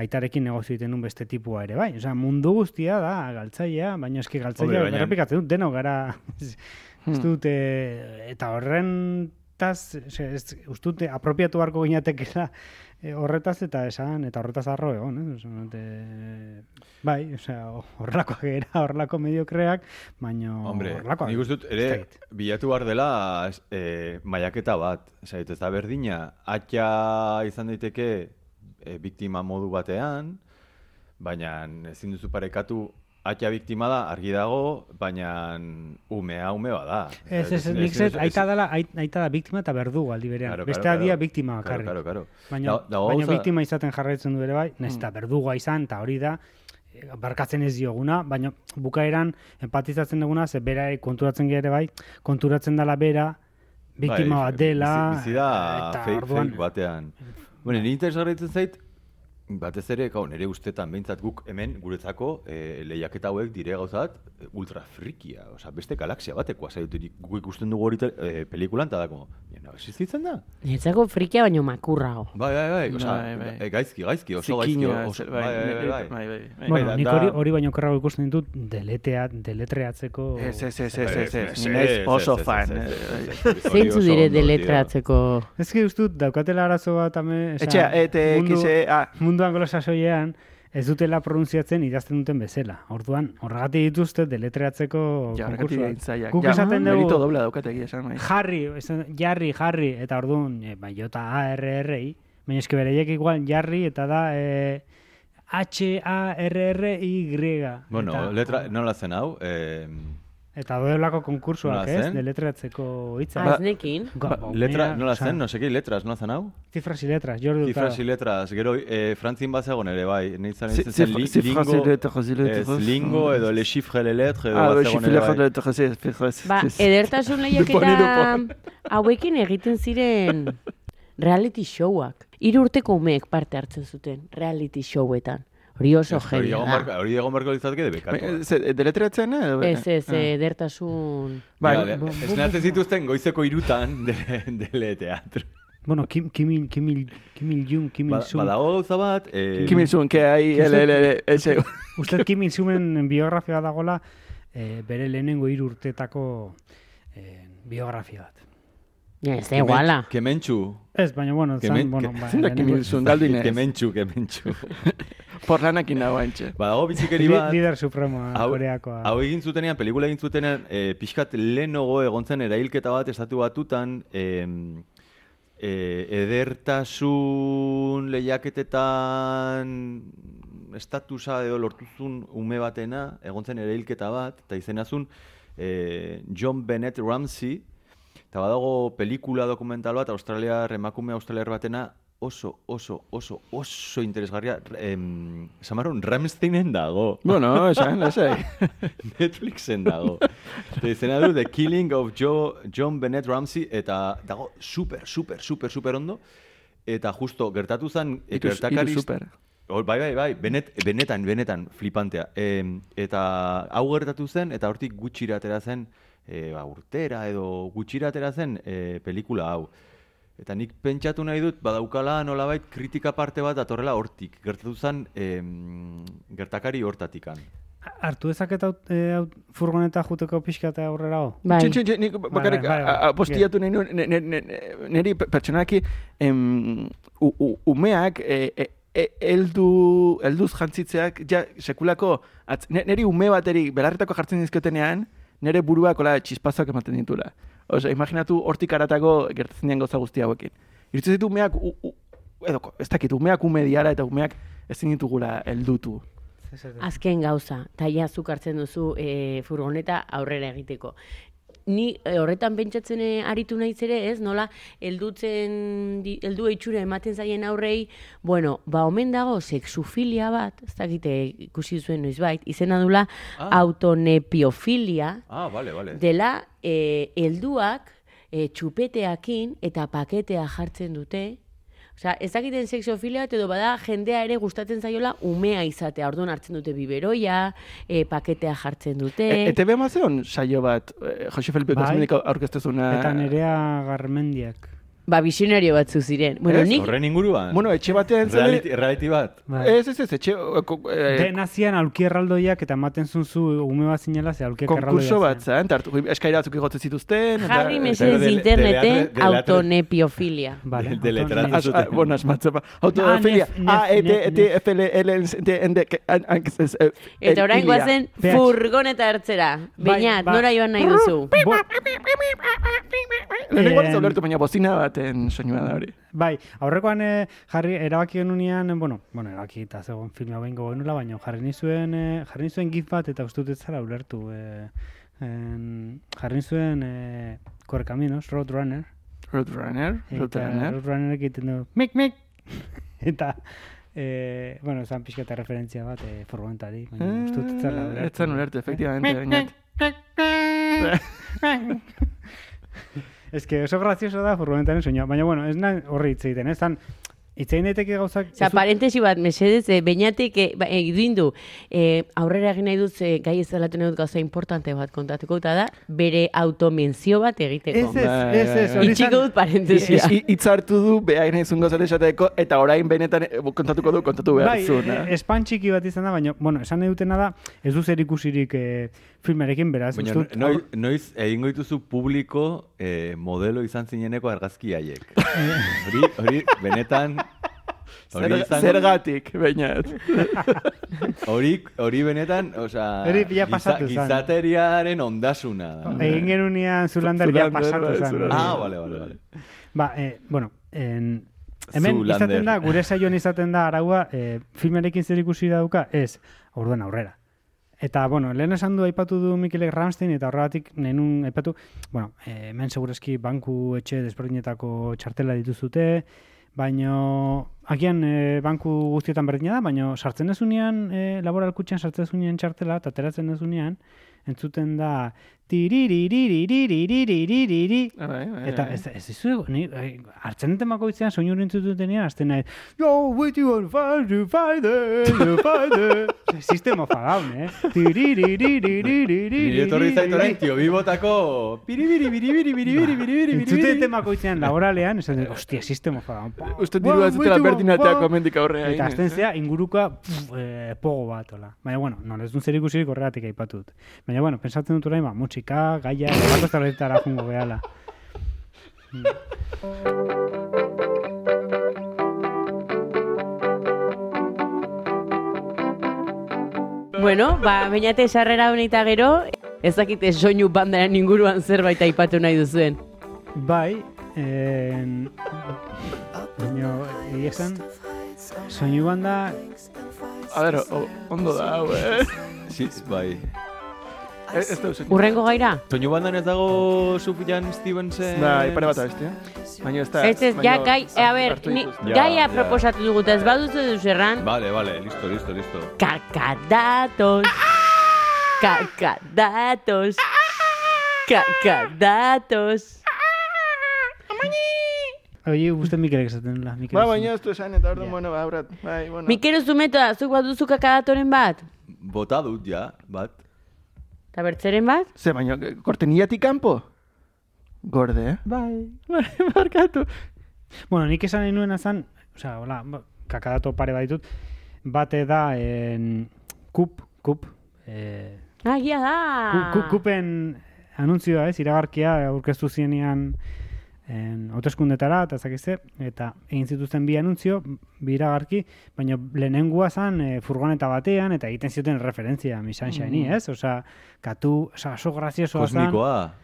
S2: aitarekin negozio egiten duen beste tipua ere, bai. Osea, mundu guztia da galtzailea, baina eski galtzailea errepikatzen dut, denok gara. Ez dut, eta horren taz, ez, uste dut, apropiatu beharko ginatekela horretaz eta esan, eta horretaz arro egon, eh? Osa, eh, bai, osea, horrelakoak era, horrelako mediokreak, baina
S4: Hombre,
S2: horrelakoak.
S4: nik dut, ere, bilatu behar dela es- eh, maiaketa bat. Zait, ez da berdina, atxa izan daiteke eh, biktima modu batean, baina ezin duzu parekatu atxa biktima da, argi dago, baina umea ume bada.
S2: Ez, ez, nik zet, aita dela, ait- aita da biktima eta berdugu aldi berean.
S4: Claro,
S2: Bestea
S4: claro,
S2: dia
S4: claro.
S2: biktima
S4: Claro,
S2: bakarrik.
S4: claro, claro.
S2: Baina,
S4: Da- dago
S2: baina biktima izaten jarraitzen du ere bai, nahiz eta berdugua izan, eta hori da, barkatzen ez dioguna, baina bukaeran empatizatzen duguna, ze bera konturatzen gere bai, konturatzen dela bera, biktima
S4: Bai,
S2: bat dela,
S4: Bizi, bizi da
S2: eta
S4: fake,
S2: orduan,
S4: fake batean. Bueno, ni interesgarritzen zait, batez ere, gau, nire ustetan behintzat guk hemen guretzako e, lehiaketa hauek dire gauzat ultra frikia, osea, beste galaxia batekoa zaiturik guk ikusten dugu hori te- e, pelikulan, eta dako, no, existitzen da?
S1: Netzako frikia baino makurrago.
S4: Bai, bai, bai, osea,
S3: Bai, bai.
S4: e, gaizki, gaizki, oso gaizki, oso, bai, bai, bai, bai.
S3: bai, bai, bai.
S2: Bueno, nik hori, hori baino kerrago ikusten ditut deletea, deletreatzeko...
S3: Ez, ez, ez, ez, ez, ez, naiz
S4: ez,
S3: oso
S4: ez, ez,
S3: fan.
S4: ez,
S3: eh,
S4: ez,
S3: eh,
S4: ez, ez, ez,
S1: Zeintzu dire deletratzeko...
S2: Ez ki dut, daukatela arazo bat ame...
S3: Etxea, ete,
S2: mundu-
S3: ah,
S2: mundu anglosasoian ez dutela pronuntziatzen idazten duten bezala. Orduan, horregatik dituzte deletreatzeko
S3: ja.
S2: Guk
S3: Ja,
S2: esaten
S3: Merito
S2: dugu
S3: dobla daukate egia esan, bai.
S2: jarri, esan, jarri, jarri, eta orduan, e, bai, jota A, R, R, I, baina eske bereiek igual jarri eta da e, H, A, R, R, I, Y.
S4: Bueno,
S2: eta,
S4: letra, nola zen hau? Eh,
S2: Eta doelako konkursoak,
S4: Nola
S2: ez?
S4: zen?
S2: Deletreatzeko hitza.
S1: Ah, nekin.
S2: Ga-
S4: ba, letra,
S2: baumea,
S4: nola
S2: osea,
S4: zen? No seki, letras, nola zen hau?
S2: Zifras y letras, jordi
S4: Cifras y letras, gero eh, frantzin bat zegoen ere, bai. Nintzen
S3: Zi-
S4: nintzen zen
S3: zifra-
S4: li-
S3: zifras y
S4: lingo,
S3: letras, y letras.
S4: ez, lingo edo le chiffre le lettre edo
S3: Ah,
S4: bat zegoen ere, bai.
S3: ez, ez,
S1: Ba, edertasun lehiaketa
S3: Duponi,
S1: hauekin egiten ziren reality showak. Hiru urteko umeek parte hartzen zuten reality showetan. Hori oso
S4: Ez,
S1: da.
S4: barko- hori egon barko litzateke
S3: Bai,
S4: debekatu.
S3: ze, deletreatzen, eh?
S1: Ez, ez,
S3: Ah.
S1: edertasun...
S3: Bai,
S4: Bai, esnatzen zituzten goizeko irutan dele, dele teatro.
S2: Bueno, Kim, Kim, Il- Kim, Il- Kim Il Jung, Kim
S4: Ba,
S2: Il Sung.
S4: badago gauza bat, eh,
S3: Kim Il-sung, que hay, el, el, el, ese...
S2: Uste Kim Il Sungen biografia dagola eh, bere lehenengo hiru urtetako eh, biografia bat.
S1: Ez da iguala.
S4: Kementxu.
S2: Ez, baina bueno, zan, bueno, ba,
S3: Kim
S2: lehenengo-
S3: Il-sung, galdinez.
S4: Kementxu, kementxu.
S3: Porlanekin dago antxe.
S4: Badago bizikeri bat,
S2: Lider supremoa,
S4: hau,
S2: koreakoa.
S4: hau egin zutenean, pelikula egin zutenean, e, pixkat lehenago egon zen erailketa bat estatu batutan, em, e, edertasun lehiaketetan estatusa edo lortuzun ume batena, egon zen erailketa bat, eta izenazun e, John Bennett Ramsey, eta badago pelikula dokumental bat, australiar, emakume australiar batena, oso, oso, oso, oso interesgarria, em, Samarun, Ramsteinen dago.
S3: Bueno, esan, lasai.
S4: Netflixen dago. Eta izena du The Killing of Joe, John Bennett Ramsey, eta dago super, super, super, super ondo. Eta justo, gertatu zen, e,
S3: Iru,
S4: gertakari...
S3: super.
S4: Oh, bai, bai, bai, benet, benetan, benetan, flipantea. E, eta hau gertatu zen, eta hortik gutxira atera zen, e, ba, urtera edo gutxira atera zen e, pelikula hau. Eta nik pentsatu nahi dut, badaukala nolabait kritika parte bat datorrela hortik. Gertatu zen em, gertakari hortatikan.
S2: Hartu dezaket aut, e, aut, furgoneta juteko pixka eta aurrera ho?
S1: Bai.
S3: Txin, txin, txin, nik bakarrik
S2: bai, bai, bai.
S3: a- a- postiatu nahi nuen, niri pe- pertsonaki em, u- u- umeak e, e, e, eldu, elduz jantzitzeak ja sekulako, atz, niri ume bateri belarretako jartzen dizkiotenean, nire buruak ola txispazak ematen ditula. Osea, imaginatu hortik aratako gertatzen dian gauza guzti hauekin. Irutzen ditu umeak, u, u, edo, ez dakit, umeak ume diara eta umeak ezin ditugula heldutu.
S1: Azken gauza, taia zuk hartzen duzu e, furgoneta aurrera egiteko. Ni e, horretan pentsatzen e, aritu naiz ere, ez? Nola heldutzen heldu itxura ematen zaien aurrei, bueno, ba omen dago sexufilia bat, ez dakite ikusi zuen noizbait, izena dula
S4: Ah.
S1: autonepiofilia,
S4: Ah, bale, bale.
S1: dela e, helduak e, txupeteakin eta paketea jartzen dute. Osea, ez dakiten sexofilia edo bada jendea ere gustatzen zaiola umea izatea. Orduan hartzen dute biberoia, e, paketea jartzen dute.
S3: E, ETV saio bat, e, Jose Felipe
S2: Bai.
S3: Aurkeztezuna.
S2: Eta nerea garmendiak.
S1: Ba, visionario batzu ziren. Bueno,
S3: Ez,
S1: nik
S4: Horren inguruan?
S3: Bueno, etxe batean zen...
S4: reality, reality bat.
S2: Bai.
S3: Ez, ez, ez, etxe... eh, ko- eh,
S2: De nazian aulki erraldoiak eta ematen zunzu ume bat zinela ze aulki
S3: konkurso bat zen, tartu, eskaira batzuk igotzen zituzten.
S1: jarri mesedez interneten autonepiofilia.
S2: Vale,
S4: De- deletratu
S2: auton-
S3: As-
S4: zuten.
S3: ah, Bueno, asmatzen ba. Autofilia.
S2: nef-
S3: A, E, T, E, T, F, L, L, N, T, N, D, E,
S1: Eta orain guazen furgoneta hartzera.
S2: Bai,
S1: Beñat,
S2: ba-
S1: nora joan nahi duzu.
S3: Lehenengo ez
S2: Em,
S3: ulertu, baina bozina baten soinua da hori.
S2: bai, aurrekoan eh, jarri erabaki genunean, eh, bueno, bueno, erabaki eta zegoen filma behingo genuela, baina jarri nizuen, eh, jarri nizuen gif bat eta uste dut zara ulertu. Eh, en, jarri nizuen eh, Correcaminos, Roadrunner.
S3: Roadrunner,
S2: Eta
S3: Roadrunner.
S2: Roadrunner egiten du, mik, mik! eta, eh, bueno, esan pixka eta referentzia bat, eh, furgonetari, baina uste dut zara
S3: Eh, Ez zan ulertu, efectivamente,
S2: Mik,
S3: baina...
S2: Ez que oso grazioso da furgonetaren soinua, baina bueno, ez nahi horri hitz egiten, ez dan, hitz egin daiteke gauzak...
S1: Osa,
S2: ez dut-
S1: parentesi bat, mesedez, e, beñatik e, ba, egin du, e, aurrera egin nahi dut, e, gai ez delatu nahi dut gauza importante bat kontatuko, eta da, bere automenzio bat egiteko.
S2: Ez, ez,
S3: Bai,
S2: ez, ez,
S3: bai,
S2: hori
S1: Itxiko dut parentesia.
S3: I- Hitz hartu du, beha nahi gauza esateko, eta orain benetan eh, kontatuko du, kontatu behar
S2: Bai,
S3: zuen.
S2: e, espan txiki bat izan da, baina, bueno, esan nahi dutena da, ez du zer ikusirik e, filmerekin, beraz,
S4: Baina,
S2: dut,
S4: noiz, noiz egingo dituzu publiko eh, modelo izan zineneko argazki haiek. hori, hori, benetan,
S3: Zer-
S4: izango-
S3: Zergatik, bainat.
S4: hori, hori benetan, osea,
S2: pasatu zen.
S4: gizateriaren ondasuna. da.
S2: egin genunean Zulander ja
S3: Zulander,
S2: pasatu.
S3: Zulander.
S4: Ah, bale, bale, bale.
S2: Ba, eh, bueno, en, hemen
S4: Zoolander.
S2: izaten da, gure saioan izaten da araua, eh, filmerekin zer ikusi dauka, ez, orduen aurrera. Eta, bueno, lehen esan du aipatu du Mikelek Ramstein, eta horregatik nenun aipatu, bueno, eh, hemen segurazki banku etxe desberdinetako txartela dituzute, baino, agian eh, banku guztietan berdina da, baino sartzen ez unean, eh, laboralkutxean sartzen ez unean txartela, eta ateratzen ez unean, entzuten da, tiririririririririririri,
S3: Bai, bai,
S2: Eta
S3: bai.
S2: ez, ez izu, ni, eh, hartzen duten bakoitzean soinu hori entzututenean, azten nahi, Yo, wait you on fire, you find it, you find it. Sistema fadaun, eh?
S4: Nire etorri zait orain, tio, bibotako... Piribiri, biribiri, biribiri, biribiri,
S2: Entzute
S4: biribiri.
S2: duten bakoitzean laboralean, esan dut, ostia, sistema fadaun.
S3: Uste diru ez berdin ateako mendik aurrea.
S2: Eta azten
S3: eh?
S2: zea, inguruka pff, eh, pogo bat, hola. Baina, bueno, no, ez dut zer ikusirik horregatik aipatut. Baina, bueno, pensatzen dut orain, ba, musika, gaia, bako estaletara jungo behala.
S1: Bueno, ba, beñate sarrera honeita gero, ez dakite soinu bandaren inguruan zerbait aipatu nahi duzuen.
S2: Bai. Baina, egia esan, soinu banda,
S3: A ber, o- ondo da, hau, eh?
S4: Bai.
S3: Ez ez da usen.
S1: Urrengo gaira?
S4: Soinu bandan ez dago Sufjan Stevensen...
S3: Bai, pare bat abesti, eh? Baina ez da...
S1: Ez ez, ja, gai, a ber, ni.
S4: Ja,
S1: gaia
S4: ja.
S1: proposatu dugu, eta ez baduzu duz erran,
S4: Vale, vale, listo, listo, listo.
S1: kakadatos, kakadatos, kakadatos.
S2: Oie, gusten Mikelek esaten la, Mikel.
S3: Ba, baina ez du esan, eta orduan, bueno, ba, aurat, bai, bueno.
S1: Mikel Zumeta, zuk bat duzu kakadatoren bat?
S4: Bota dut, ja, bat.
S1: Eta bertzeren bat?
S3: Ze, baina, korteniatik kanpo? Gorde, eh?
S2: Bai.
S3: Bai, markatu.
S2: Bueno, nik esan nahi nuena zan, osea, hola, ba, kakadato pare baditut, bate da en, kup, kup, eh,
S1: Ah, egia da!
S2: Ku- ku- kupen anuntzioa ez, iragarkia aurkeztu zienean en, hauteskundetara eta zakizte, eta egin zituzten bi anuntzio, bi iragarki, baina lehenengua zan e, furgoneta batean, eta egiten zioten referentzia Mi Sunshine, ez? Osea, katu, osea, oso graziosoa zan.
S4: Kosmikoa.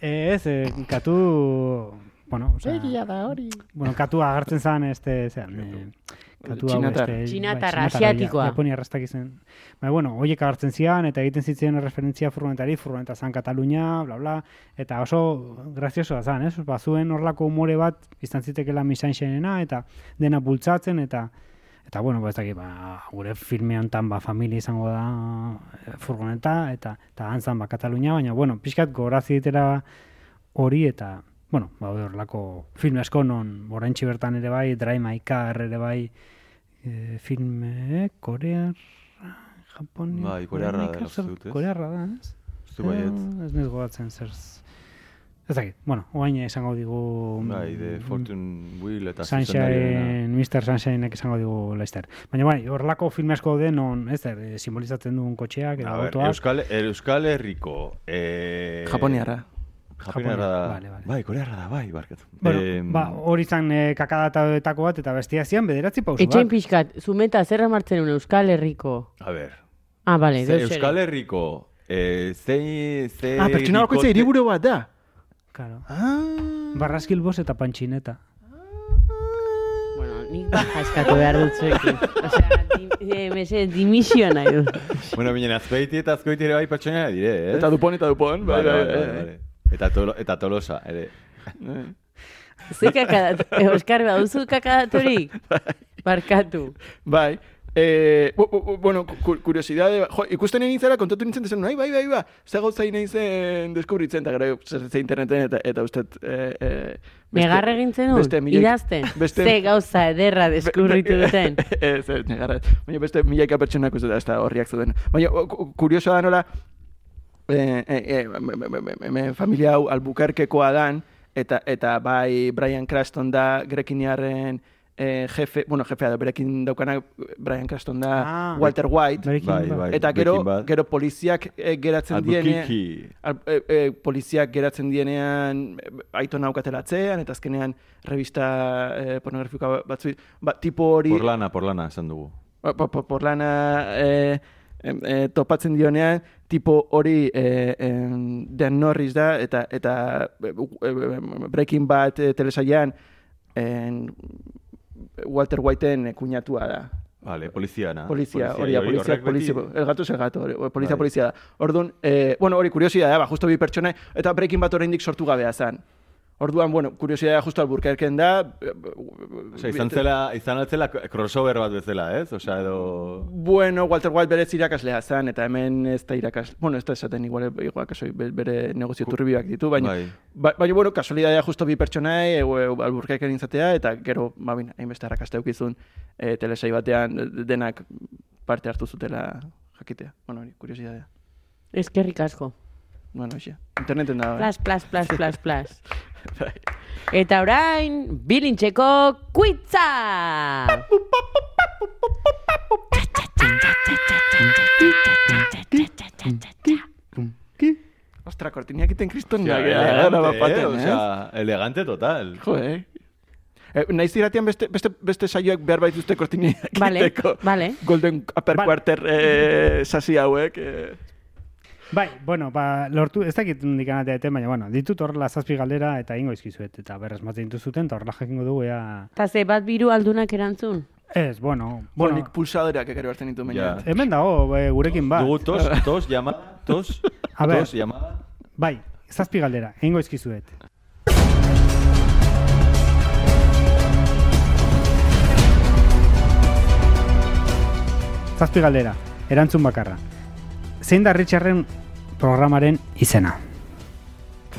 S2: Eh, Ez, eh, katu, bueno, osea,
S3: da hori.
S2: bueno, katu agertzen zan, este, zean, eh, katu hau,
S3: Txinatar.
S2: bai,
S1: asiatikoa.
S2: ja- Japonia arrastak izen. Ba, bueno, hoiek agertzen zian, eta egiten zitzen referentzia furgonetari, furgoneta zan Katalunia, bla, bla, eta oso graziosoa zan, ez? Ba, zuen horlako umore bat, izan zitekela misanxenena, eta dena bultzatzen, eta Eta bueno, ba, ez dakit, ba, gure filme honetan ba, familia izango da eh, furgoneta, eta, eta antzan ba, Katalunia, baina, bueno, pixkat gorazi ditera hori, eta, bueno, ba, horrelako film asko non, oraintxe bertan ere bai, Drive My Car ere bai, e, filme, korear, Japonia,
S4: Bai, korearra ez?
S2: Korearra da, ez?
S4: Uste baiet.
S2: Eh, ez nez gogatzen zer. Ez dakit, bueno, oain esango digu...
S4: Bai, de
S2: mm,
S4: Fortune Wheel eta.
S2: Sunshine, Mr. Sunshineek esango digu Lester. Baina bai, horrelako film asko den non, ez der, eh, simbolizatzen duen kotxeak, edo
S4: A ber,
S2: autoak.
S4: Euskal, Euskal Herriko... Eh,
S3: Japoniarra.
S4: Japoniarra da.
S2: Vale, vale.
S4: Bai, korearra da, bai, barkatu.
S2: Bueno,
S4: Em,
S2: ba, hori zan eh, kakadataetako bat, eta bestia zian bederatzi pausu
S1: Etxein pixkat, zumeta zer martzen un Euskal Herriko.
S4: A ber,
S1: Ah, bale,
S4: ze. Euskal Herriko... Eh, zei, zei
S3: Ah, pertsona bakoitza hiriburu bat da.
S2: Claro.
S3: Ah.
S2: Barraskilbos eta pantxineta.
S1: Bueno, nik baja eskatu behar dut zuekin. Osea, di, eh, mese, dimisioa nahi dut.
S4: Bueno, binen azpeiti eta azkoiti ere bai pertsona dire, ez?
S3: Eta dupon, eta dupon. Bai,
S4: Vale,
S3: bai,
S4: vale,
S3: bai, bai.
S4: vale. Eta, tolo, eta tolosa, ere.
S1: Zuek kakadat, eh, Oskar, baduzu kakadatorik? Barkatu.
S3: Bai. Eh, bu, bu, bu, bueno, ku- kuriosidade, jo, ikusten egin zara, kontatu nintzen dezen, bai, bai, bai, bai, ze gauza nahi zen deskubritzen, eta gero ze interneten, eta, eta uste, eh, eh,
S1: Negarre egintzen dut,
S3: beste milioi-
S1: idazten.
S3: beste-
S1: Ze gauza ederra deskurritu duten.
S3: ez, ez, negarra. Baina beste milaika pertsonak ez da horriak zuten. Baina kuriosoa da nola, eh, eh, eh, me, me, me, familia hau albukerkekoa dan, eta, eta bai Brian Cranston da grekiniarren eh, jefe, bueno, jefea da, berekin daukana Brian Cranston da
S2: Ah.
S3: Walter White,
S2: Breaking
S4: Bai,
S2: Bad.
S4: bai.
S3: eta gero, gero poliziak eh, geratzen diene, al, eh, eh, poliziak geratzen dienean eh, aitona aukatelatzean, eta azkenean revista eh, pornografika batzu, ba, tipo hori...
S4: Porlana, porlana, esan dugu.
S3: Ba, po, po, porlana eh, em, eh, topatzen dionean, tipo hori eh, em, Dan Norris da, eta, eta eh, eh, Breaking Bad eh, telesailean en, Walter Whiteen kuñatua da.
S4: Vale, poliziana.
S3: Polizia, hori da, polizia,
S4: horrek
S3: polizia,
S4: beti-
S3: el gato es el gato, hori, polizia, polizia da. Orduan, eh, bueno, hori kuriosidadea, ba, justo bi pertsona, eta Breaking Bad oraindik sortu gabea zan. Orduan, bueno, kuriosidadea justo alburkerken da. eh,
S4: Osea, izan zela, izan altzela crossover bat bezala, ez? Osea, edo...
S3: Bueno, Walter White berez irakaslea zen, eta hemen ez da irakasle... Bueno, ez da esaten igual, igual kasoi, be- bere negozio turbioak ditu, baina...
S4: Bai.
S3: Ba, baina, bueno, kasualidadea justo bi pertsonai, e, alburkaiken intzatea, eta gero, ba, bin, hainbeste harrakaste eukizun, e, telesai batean de- denak parte hartu zutela jakitea. Bueno, hori, kuriosidadea.
S1: Eskerrik asko.
S3: Bueno, hoxe, interneten da.
S1: Plas, plas, plas, plas, plas. Eta orain, bilintxeko kuitza!
S3: Ostra, kortiniak iten kriston da,
S4: elegante, eh?
S3: eh?
S4: Osea, elegante total.
S3: Jo, eh? Eh, naiz iratian beste, beste, beste saioak behar baituzte kortiniak
S1: Vale,
S3: egiteko.
S1: vale.
S3: Golden Upper
S2: Vale.
S3: Quarter eh, sasi hauek. Eh.
S2: Bai, bueno, ba, lortu, ez dakit nondik anatea eten, baina, bueno, ditut horrela zazpi galdera eta ingo izkizuet, eta berrez matzen dituzuten, eta horrela jakingo dugu, ea...
S1: Eta ze bat biru aldunak erantzun?
S2: Ez, bueno,
S3: Bueno, nik pulsadoreak ekero hartzen ditu
S4: Ja.
S3: baina.
S2: hemen dago, e, gurekin bat.
S4: Dugu tos, tos, llama, tos,
S2: A ver.
S4: tos, llamada.
S2: Bai, zazpi galdera, egingo izkizuet. Zazpi galdera, erantzun bakarra. Zein da Richarden programaren izena?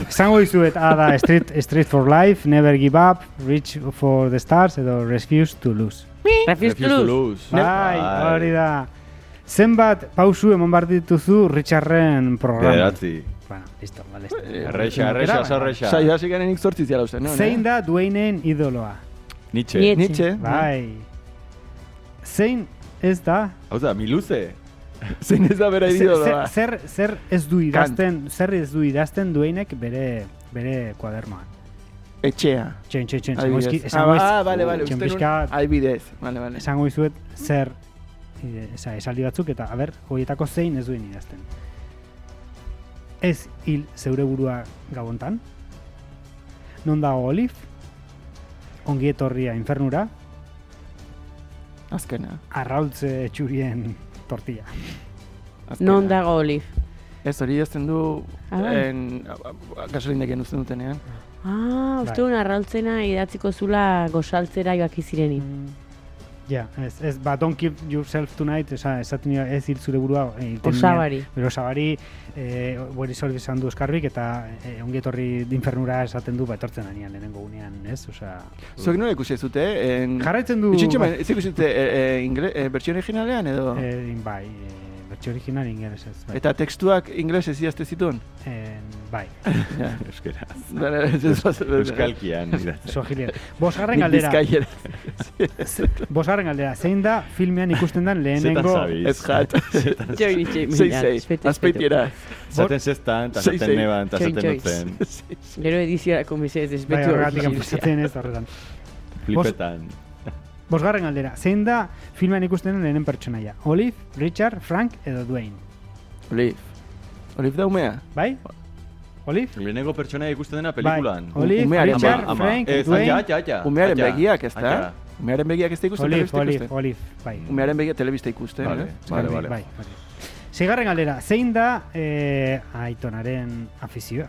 S2: Esango dizuet, A da Street, Street for Life, Never Give Up, Reach for the Stars edo Refuse to Lose.
S1: Refuse to lose.
S4: lose.
S2: Bai, hori da. Zenbat pausu emon behar dituzu Richarden programa?
S4: Bederatzi.
S2: Bueno, listo, vale.
S4: Arreixa, arreixa,
S2: Aukera,
S4: sarreixa.
S3: Sai, hasi garen nik zortziz jala uste, no?
S2: Zein da Dwaynen idoloa?
S4: Nietzsche.
S1: Nietzsche.
S3: Nietzsche.
S2: Bai. Zein ez da
S4: Hau da, miluze.
S3: Zein ez da bera
S2: Zer,
S3: idoloa.
S2: zer, zer ez du idazten, zer ez du idazten duenek bere bere kuadernoan.
S3: Etxea.
S2: Txen, txen, txen, esango
S3: Ah,
S2: iz-
S3: ba, bale, bale,
S2: txen pixka-
S3: adibidez. Bale, bale.
S2: esango izuet zer eh, esa, esaldi batzuk eta a ber, horietako zein ez duen idazten. Ez hil zeure burua gabontan. Non dago Olive? Ongi etorria infernura,
S3: Azkena.
S2: arraultze txurien tortilla.
S3: azkena.
S1: Non dago Olive?
S3: Ez hori jazten du
S1: Ah, bai.
S3: en, gasolindekin uzten dutenean.
S1: Ah, uste
S2: Bai.
S1: arrautzena idatziko zula gozaltzera joaki zireni.
S2: Ja, ez, ez, ba, don't kill yourself tonight, esa, esaten nio, ez hil zure burua. Eh, irten
S1: Osabari.
S2: Bero osabari, eh, bori zorbi esan du eskarbik, eta eh, ongi etorri infernura esaten du, ba, etortzen anian, lehenengo gunean, ez? Osea,
S3: Zuek nola ikusi ez dute? En...
S2: jarraitzen du...
S3: Itxintxo,
S2: ba,
S3: ez ikusi dute e, e, ingle, e, originalean edo?
S2: eh, bai, eh, bertxe original ingeles ez, bai.
S3: Eta tekstuak inglesez idazte zituen?
S2: Eh, bai.
S4: Euskera.
S3: Ez- ez- ez-
S4: Euskalkian.
S2: sohilien. Bosgarren galdera,
S3: bizkaiera.
S2: bosgarren galdera, zein da filmean ikusten den lehenengo...
S3: Ez jat.
S1: Mila,
S3: sei.
S1: espetu,
S3: Azpeitiera.
S4: Zaten zestan, eta zaten neban, eta zaten
S1: txoin.
S4: dutzen.
S1: Gero ediziorako mesez,
S2: Bai, ez horretan.
S4: Flipetan.
S2: Bosgarren galdera, zein da filmean ikusten den lehenen pertsonaia? Olive, Richard, Frank edo Dwayne?
S3: Olive. Olive da umea.
S2: Bai? Olive?
S4: Lehenengo pertsona ikusten dena pelikulan.
S2: Bai. Olive,
S3: Umearen
S2: Richard,
S3: ama,
S4: ama.
S2: Frank,
S4: Ez,
S2: Dwayne.
S4: ja, ja, ja.
S3: Umearen
S4: Ja.
S3: begiak, ez da? Umearen begiak ez da ikusten,
S2: Olive, Olive,
S3: ikusten.
S2: Olive, bai.
S3: Umearen begiak telebista ikusten,
S4: Vale,
S3: eh?
S4: vale,
S2: Bai,
S4: vale.
S2: Bai, bai. Seigarren galdera, zein da eh, aitonaren afizioa?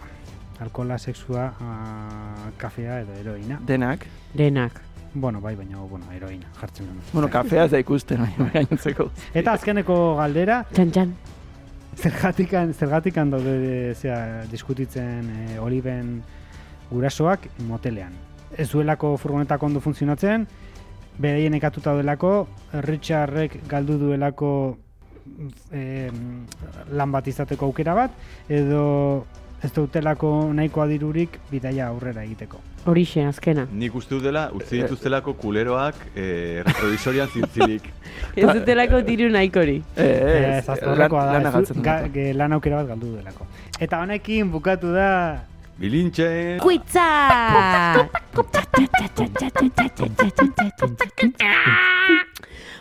S2: Alkola, sexua, ah, kafea edo heroina.
S3: Denak.
S1: Denak.
S2: Bueno, bai, baina, bueno, heroina, jartzen duen.
S3: Bueno, kafea ez da ikusten, baina gainontzeko.
S2: Eta azkeneko galdera,
S1: Txan, txan.
S2: zergatikan, zergatikan daude zera, diskutitzen eh, Oliven gurasoak motelean. Ez duelako furgonetak ondo funtzionatzen, beraien ekatuta delako, Richardrek galdu duelako eh, lan bat izateko aukera bat, edo ez dutelako nahikoa dirurik bidaia aurrera egiteko.
S1: Horixe, azkena.
S4: Nik uste dut dela, utzi dituztelako kuleroak eh, retrovisorian zintzilik.
S1: Ez dutelako diru nahikori.
S3: Eh,
S2: Eh,
S3: ez,
S2: ez aztorrekoa da,
S3: lana
S2: ez ga- ge- lan aukera bat galdu delako. Eta honekin bukatu da
S4: Bilintxe!
S1: Kuitza!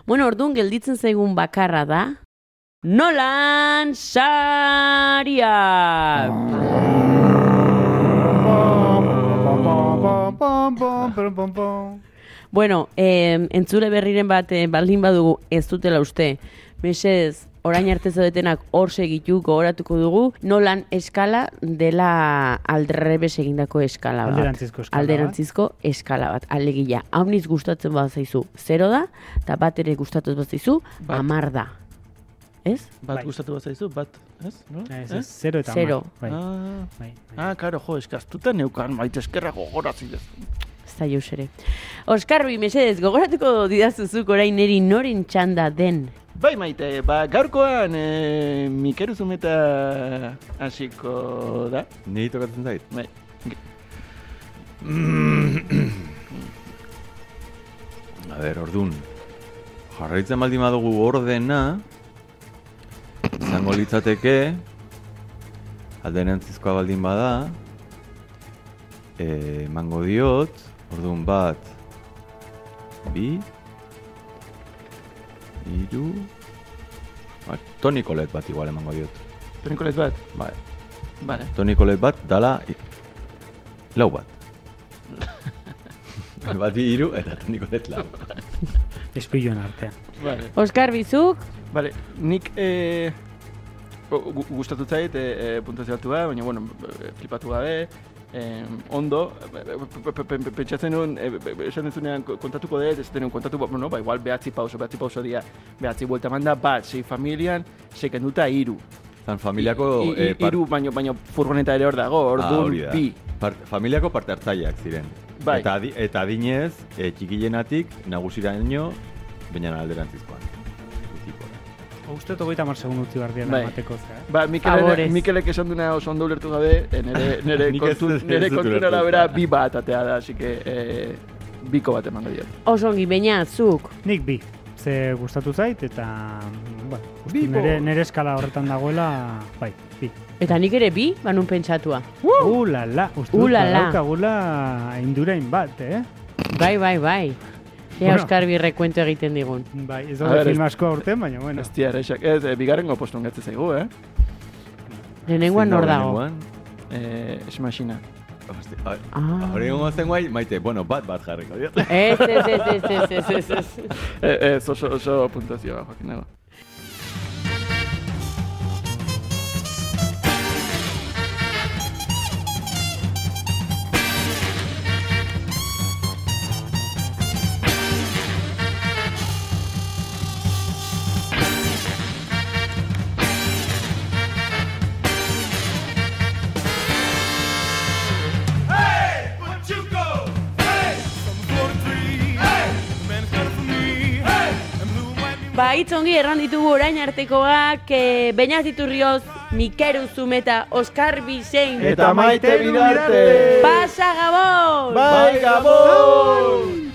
S1: bueno, orduan gelditzen zaigun bakarra da. Nolan Saria! Bueno, eh, entzule berriren bat eh, baldin badugu ez dutela uste. Mesez, orain arte zaudetenak hor segitu gogoratuko dugu, nolan eskala dela aldrebes egindako eskala bat.
S2: Alderantzizko eskala bat.
S1: Alderantzizko eskala bat. Alegia, hauniz gustatzen bat zaizu, zero da, eta bat ere gustatzen bat zaizu,
S3: Bat.
S1: amar da. Ez?
S3: Bat
S2: Bai.
S3: gustatu bat zaizu, bat, ez? No?
S2: Ez,
S3: Eh?
S2: ez, zero eta
S1: Zero.
S2: Bai,
S3: Ah,
S2: bai, bai.
S3: ah, karo, jo, eskastuta neukan, maite eskerra gogorazi dez.
S1: Ez da jauz ere. Oskarbi, mesedez, gogoratuko didazuzuk orain neri noren txanda den.
S3: Bai, maite, ba, gaurkoan e, Mikeru Zumeta hasiko da.
S4: Niri tokatzen zait.
S3: Bai.
S4: A ber, ordun. Jarraitzen baldin badugu ordena, izango litzateke, alderantzizkoa baldin bada, eh, emango diot, ordun bat, bi, iru, ba, Toni Kolet bat igual emango diot.
S3: Tonikolet bat?
S4: Bai,
S3: Vale.
S4: Toni Kolet bat dala, i- lau bat. bat bi iru eta Toni Kolet lau.
S2: Espilloen artean.
S3: Vale.
S1: Oskar Bizuk,
S3: Vale, nik e, gu- gustatu zait e, e, puntazio altua, baina bueno, flipatu gabe, e, ondo, pe- pe- pe- pentsatzen nuen, esan duzunean ko- kontatuko dut, ez denun kontatu, ba, bueno, ba, igual behatzi pauso, behatzi pauso dia, behatzi buelta manda, bat, sei familian, sei kenduta hiru.
S4: Zan familiako...
S3: I- i-
S4: eh,
S3: hiru, baino, baino furgoneta ere hor dago,
S4: Ah,
S3: orduan
S4: hori da.
S3: bi.
S4: Part, familiako parte hartzaileak ziren.
S3: Bai.
S4: Eta, adi, eta adinez, e, txikienetik nagusiraino, baina alderantzizkoan.
S2: Uste togoita mar segun utzi behar diela
S3: Bai.
S2: emateko zea. eh?
S3: Ba, Mikelek,
S1: Favorez.
S3: Mikelek esan duna oso ondo ulertu gabe, eh, nere, nere, kontu,
S4: dut-
S3: nere
S4: dut
S3: kontun arabera bi bat atea da, así que eh, biko bat emango diot.
S1: Oso ongi, baina, zuk.
S2: Nik bi. Ze gustatu zait eta bueno, uste nere, nere eskala horretan dagoela, bai, bi.
S1: Eta nik ere bi, banun pentsatua.
S2: Uh, la, la, uste dut
S1: Uh, la, la.
S2: badaukagula indurain bat, eh?
S1: Bai, bai, bai. Ea
S2: Bueno.
S1: Oskar bi rekuento egiten digun.
S2: Bai, ez
S3: A
S2: daude
S3: ver,
S2: film asko aurten, baina bueno.
S3: Ez tia, errexak, ez, eh, bigarrengo postun gatze zaigu, eh?
S1: Lehenengoan nor
S4: da
S1: dago.
S3: Eh, esmaxina.
S1: Ah.
S4: Hori gongo zen guai, maite, bueno, bat bat jarriko.
S1: Ez, ez, ez, ez, ez, ez, ez, ez.
S3: Eh, ez, oso, oso puntazioa, joakin
S5: and white.
S1: Ba, hitz ongi erran ditugu orain artekoak, e, Beñat Iturrioz, Mikeru Zumeta, Oskar Bizein,
S3: Eta maite bidarte!
S1: Pasa Gabon!
S3: Bai, Gabon!